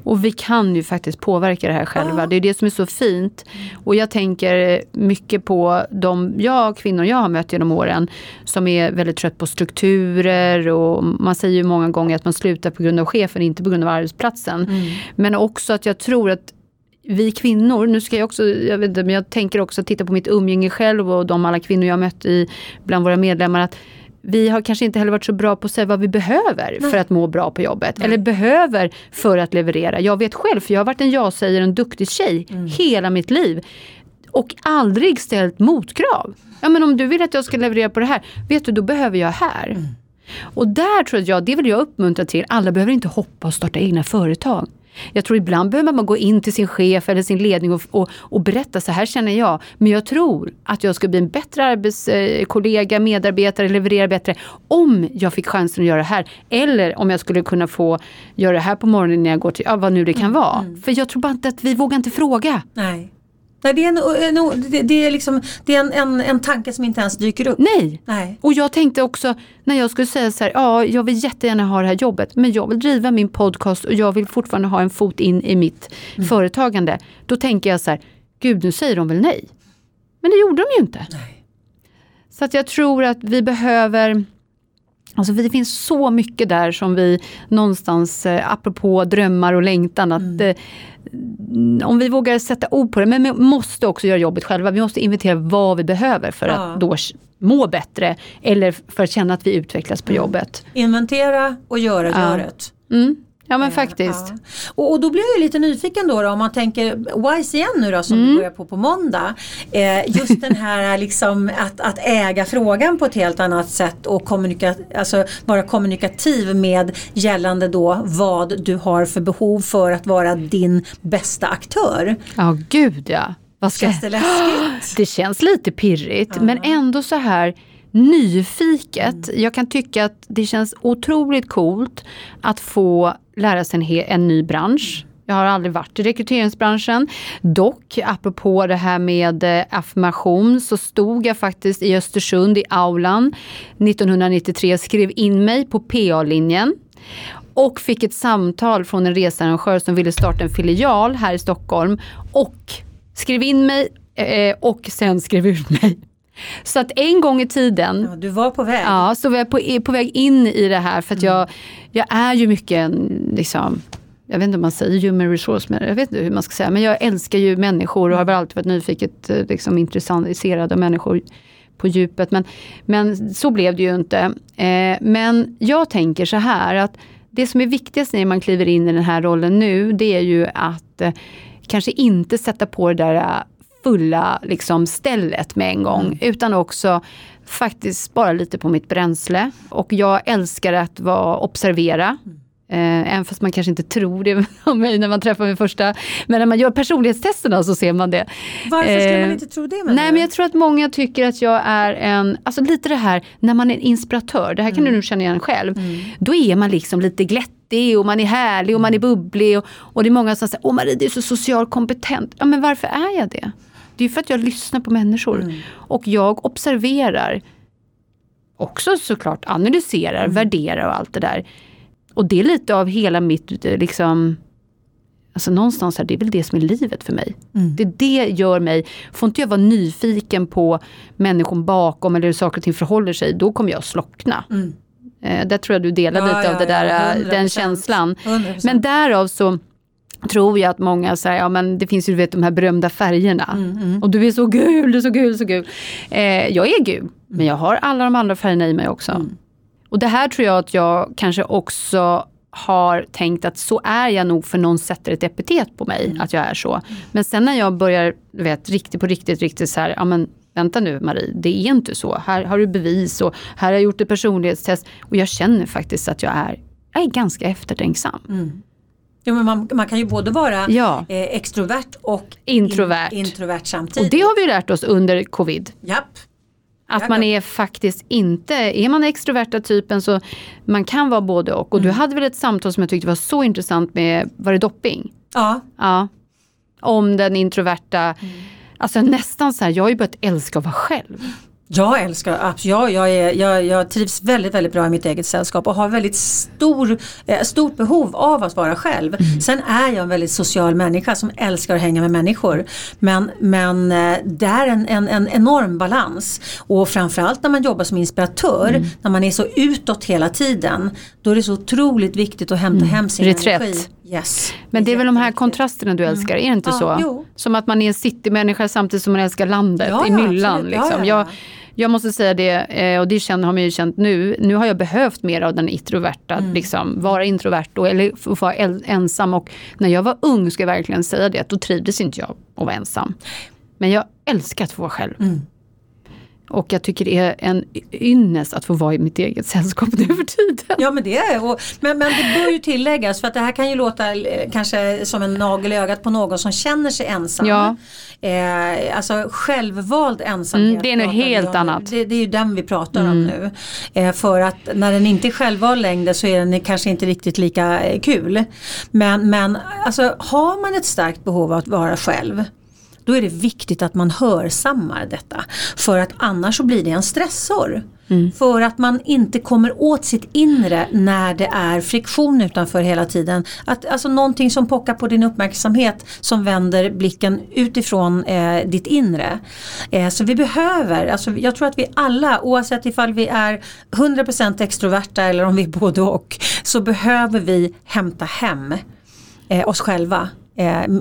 Och vi kan ju faktiskt påverka det här själva. Det är det som är så fint. Och jag tänker mycket på de jag, kvinnor jag har mött genom åren som är väldigt trött på strukturer och man säger ju många gånger att man slutar på grund av chefen, inte på grund av arbetsplatsen. Men också att jag tror att vi kvinnor, nu ska jag också, jag vet inte, men jag tänker också titta på mitt umgänge själv och de alla kvinnor jag har mött i, bland våra medlemmar. att vi har kanske inte heller varit så bra på att säga vad vi behöver för att må bra på jobbet. Eller behöver för att leverera. Jag vet själv, för jag har varit en ja-sägare, en duktig tjej hela mitt liv. Och aldrig ställt motkrav. Ja men om du vill att jag ska leverera på det här, vet du då behöver jag här. Och där tror jag, det vill jag uppmuntra till, alla behöver inte hoppa och starta egna företag. Jag tror ibland behöver man gå in till sin chef eller sin ledning och, och, och berätta så här känner jag. Men jag tror att jag skulle bli en bättre arbetskollega, medarbetare, leverera bättre om jag fick chansen att göra det här. Eller om jag skulle kunna få göra det här på morgonen när jag går till, ja, vad nu det kan vara. För jag tror bara inte att vi vågar inte fråga. Nej. Nej, det är, en, en, det, det är, liksom, det är en, en, en tanke som inte ens dyker upp. Nej. Nej. Och jag tänkte också när jag skulle säga så här, ja jag vill jättegärna ha det här jobbet men jag vill driva min podcast och jag vill fortfarande ha en fot in i mitt företagande. Då tänker jag så här, gud nu säger de väl nej. Men det gjorde de ju inte. Nej. Så att jag tror att vi behöver Alltså det finns så mycket där som vi någonstans, eh, apropå drömmar och längtan, att eh, om vi vågar sätta ord på det, men vi måste också göra jobbet själva. Vi måste inventera vad vi behöver för Ja. att då må bättre eller för att känna att vi utvecklas på jobbet. Inventera och göra Ja. göret. Mm. Ja men Eh, faktiskt. ja. Och, och då blir jag ju lite nyfiken då, då om man tänker WISE igen nu då som Mm. vi börjar på på måndag. Eh, just den här *laughs* liksom att, att äga frågan på ett helt annat sätt och kommunika, alltså vara kommunikativ med gällande då vad du har för behov för att vara din bästa aktör. Ja gud ja. Vad ska... Känns det läskigt? *gasps* Det känns lite pirrigt men ändå så här nyfiket. Jag kan tycka att det känns otroligt coolt att få lära sig en, en ny bransch. Jag har aldrig varit i rekryteringsbranschen. Dock, apropå det här med eh, affirmation, så stod jag faktiskt i Östersund i aulan 1993, skrev in mig på PA-linjen och fick ett samtal från en researrangör som ville starta en filial här i Stockholm och skrev in mig eh, och sen skrev ut mig. Så att en gång i tiden Ja, du var på väg. Ja, så var jag på, på väg in i det här för att jag, jag är ju mycket en, liksom, jag vet inte om man säger human resource, men jag vet inte hur man ska säga, men jag älskar ju människor och har väl alltid varit nyfiket eh, liksom, intresserad av människor på djupet. Men, men så blev det ju inte. Eh, men jag tänker så här att det som är viktigast när man kliver in i den här rollen nu, det är ju att eh, kanske inte sätta på det där fulla liksom, stället med en gång, mm. utan också faktiskt spara lite på mitt bränsle. Och jag älskar att vara, observera. Mm. Eh, även fast man kanske inte tror det *laughs* om mig när man träffar mig första. Men när man gör personlighetstesterna så ser man det. Varför skulle man eh, inte tro det? Nej, men jag tror att många tycker att jag är en, alltså lite det här när man är en inspiratör, det här kan mm. du nu känna igen själv. Mm. Då är man liksom lite glättig och man är härlig och man är mm. bubblig. Och, och det är många som säger, åh Marie du är så socialt kompetent. Ja men varför är jag det? Det är för att jag lyssnar på människor. Mm. Och jag observerar. Också såklart analyserar, mm. värderar och allt det där. Och det är lite av hela mitt, eh, liksom, alltså någonstans här, det är väl det som är livet för mig. Mm. Det, det gör mig, får inte jag vara nyfiken på människan bakom eller hur saker och ting förhåller sig, då kommer jag slockna. Mm. Eh, där tror jag du delar ja, lite ja, av det där, ja, den känslan. 100%. Men därav så tror jag att många säger, ja men det finns ju vet, de här berömda färgerna. Mm, mm. Och du är så gul, du är så gul, så gul. Eh, jag är gul, men jag har alla de andra färgerna i mig också. Mm. Och det här tror jag att jag kanske också har tänkt att så är jag nog för någon sätter ett epitet på mig, mm. att jag är så. Men sen när jag börjar, du vet, riktigt på riktigt, riktigt så här, ja men vänta nu Marie, det är inte så. Här har du bevis och här har jag gjort ett personlighetstest. Och jag känner faktiskt att jag är, jag är ganska eftertänksam. Ja, men man, man, kan ju både vara ja. eh, extrovert och introvert. In, introvert samtidigt. Och det har vi lärt oss under covid. Japp. Att man är faktiskt inte, är man extroverta typen så man kan vara både och. Och mm. du hade väl ett samtal som jag tyckte var så intressant med, var det dopping? Ja. ja. Om den introverta, mm. alltså nästan så här, jag har ju börjat älska att vara själv. Jag älskar, jag, jag, är, jag, jag trivs väldigt, väldigt bra i mitt eget sällskap och har väldigt stor, eh, stort behov av att vara själv. Mm. Sen är jag en väldigt social människa som älskar att hänga med människor. Men, men eh, det är en, en, en enorm balans. Och framförallt när man jobbar som inspiratör, mm. när man är så utåt hela tiden, då är det så otroligt viktigt att hämta mm. hem sin Reträtt. energi. Yes. Men det är väl de här kontrasterna du älskar, är det inte ja, så? Jo. Som att man är en citymänniska samtidigt som man älskar landet ja, i myllan. Liksom. Ja, jag, jag måste säga det, eh, och det känner, har man ju känt nu, nu har jag behövt mer av den introverta, mm. liksom, vara introvert och, eller vara ensam. Och när jag var ung, ska jag verkligen säga det, då trivdes inte jag att vara ensam. Men jag älskar att få vara själv. Mm. Och jag tycker det är en ynnest att få vara i mitt eget sällskap *laughs* nu för tiden. Ja men det är och, men, men det bör ju tilläggas för att det här kan ju låta eh, kanske som en nagel i ögat på någon som känner sig ensam. Ja. Eh, alltså självvald ensamhet. Mm, det är något helt annat. Det, det, är ju den vi pratar mm. om nu. Eh, för att när den inte är självvald längre så är den kanske inte riktigt lika eh, kul. Men, men alltså, har man ett starkt behov av att vara själv då är det viktigt att man hörsammar detta. För att annars så blir det en stressor. Mm. För att man inte kommer åt sitt inre när det är friktion utanför hela tiden. Att, alltså någonting som pockar på din uppmärksamhet som vänder blicken utifrån eh, ditt inre. Eh, så vi behöver, alltså jag tror att vi alla oavsett ifall vi är 100% extroverta eller om vi är både och så behöver vi hämta hem eh, oss själva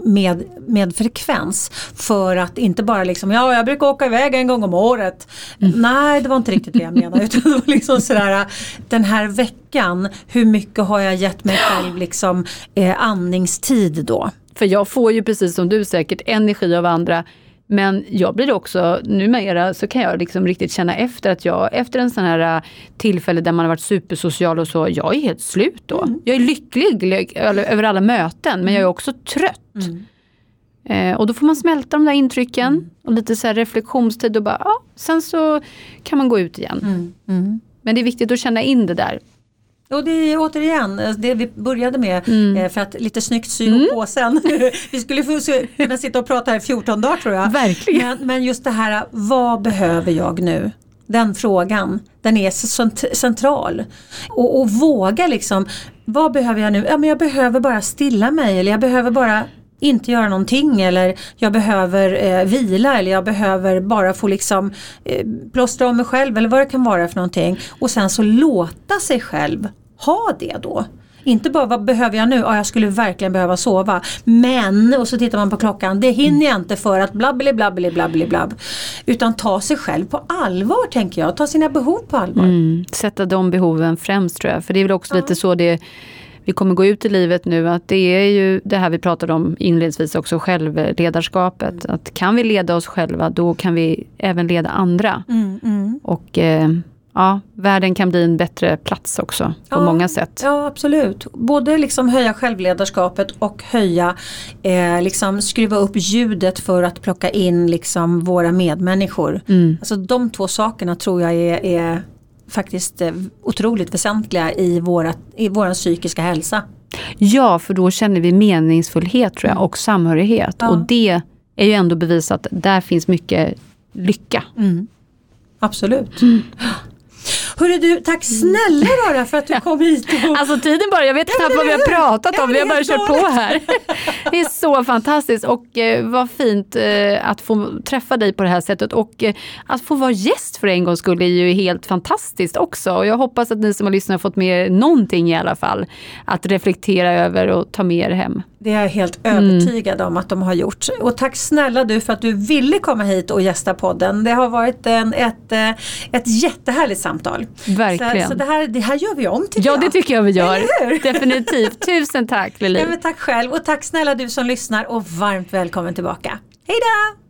med, med frekvens. För att inte bara liksom, ja jag brukar åka iväg en gång om året. Mm. Nej det var inte riktigt det jag menade. *laughs* Utan det var liksom sådär, den här veckan, hur mycket har jag gett mig själv liksom, eh, andningstid då? För jag får ju precis som du säkert energi av andra men jag blir också, numera så kan jag liksom riktigt känna efter att jag, efter en sån här äh, tillfälle där man har varit supersocial och så, jag är helt slut då. Mm. Jag är lycklig över alla möten men jag är mm. också trött. Mm. Eh, och då får man smälta de där intrycken mm. och lite så reflektionstid och bara, ja, sen så kan man gå ut igen. Mm. Mm. Men det är viktigt att känna in det där. Och det är återigen eh, det vi började med mm. Eh, för att lite snyggt sy mm. påsen. *laughs* vi skulle kunna sitta och prata här i 14 dagar tror jag. Verkligen. Men, men just det här, vad behöver jag nu? Den frågan, den är central. Och, och våga liksom, vad behöver jag nu? Ja men jag behöver bara stilla mig eller jag behöver bara inte göra någonting eller jag behöver eh, vila eller jag behöver bara få liksom eh, plåstra om mig själv eller vad det kan vara för någonting. Och sen så låta sig själv ha det då. Inte bara vad behöver jag nu? Ja, jag skulle verkligen behöva sova. Men, och så tittar man på klockan, det hinner jag inte för att blabbeli blabbeli blabbeli blabb. Utan ta sig själv på allvar tänker jag, ta sina behov på allvar. Mm, sätta de behoven främst tror jag. För det är väl också ja. lite så det vi kommer gå ut i livet nu, att det är ju det här vi pratade om inledningsvis också, självledarskapet. Mm. Att kan vi leda oss själva, då kan vi även leda andra. Mm, mm. Och eh, ja, världen kan bli en bättre plats också på Ja, många sätt. Ja absolut. Både liksom höja självledarskapet och höja, eh, liksom skruva upp ljudet för att plocka in liksom våra medmänniskor. Mm. Alltså de två sakerna tror jag är, är faktiskt eh, otroligt väsentliga i, våra, i vår psykiska hälsa. Ja, för då känner vi meningsfullhet tror jag och samhörighet. Ja. Och det är ju ändå bevisat, där finns mycket lycka. Absolut. Hörru du, tack snälla Rara för att du kom hit. Och... Alltså tiden bara, jag vet knappt vad vi har pratat om, vi har bara kört på här. Det är så fantastiskt och eh, vad fint eh, att få träffa dig på det här sättet och eh, att få vara gäst för en gångs skull är ju helt fantastiskt också. Och jag hoppas att ni som har lyssnat har fått med er någonting i alla fall att reflektera över och ta med er hem. Det är jag helt övertygad om att de har gjort. Och tack snälla du för att du ville komma hit och gästa podden. Det har varit en, ett, eh, ett jättehärligt samtal. Verkligen. Så, så det, här, det här gör vi om tycker Ja, jag. det tycker jag vi gör. Definitivt. *laughs* Tusen tack Lili. Ja, tack själv och tack snälla du som lyssnar och varmt välkommen tillbaka. Hej då!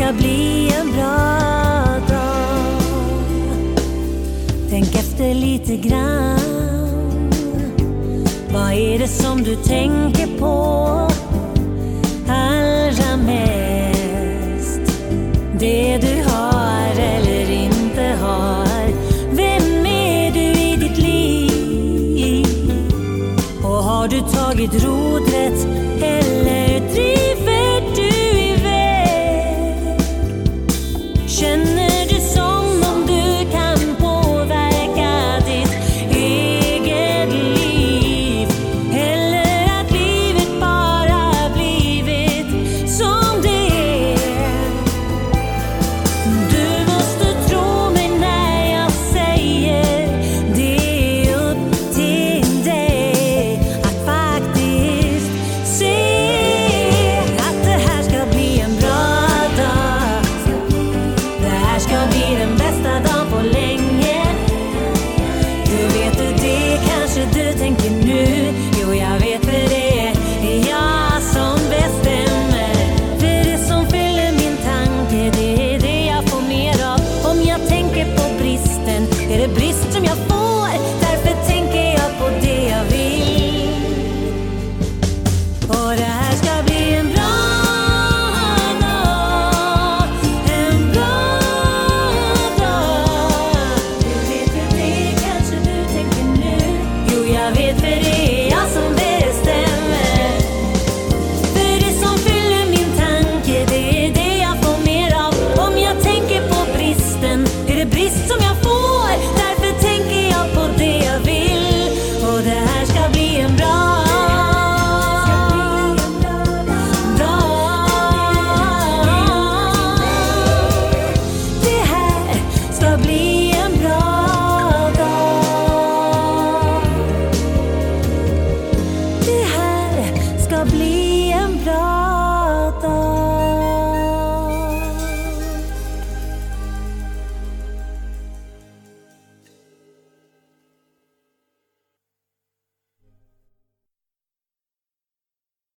ska bli en bra dag. Tänk efter lite grann. Vad är det som du tänker på allra mest? Det du har eller inte har. Vem är du i ditt liv? Och har du tagit rodret eller driver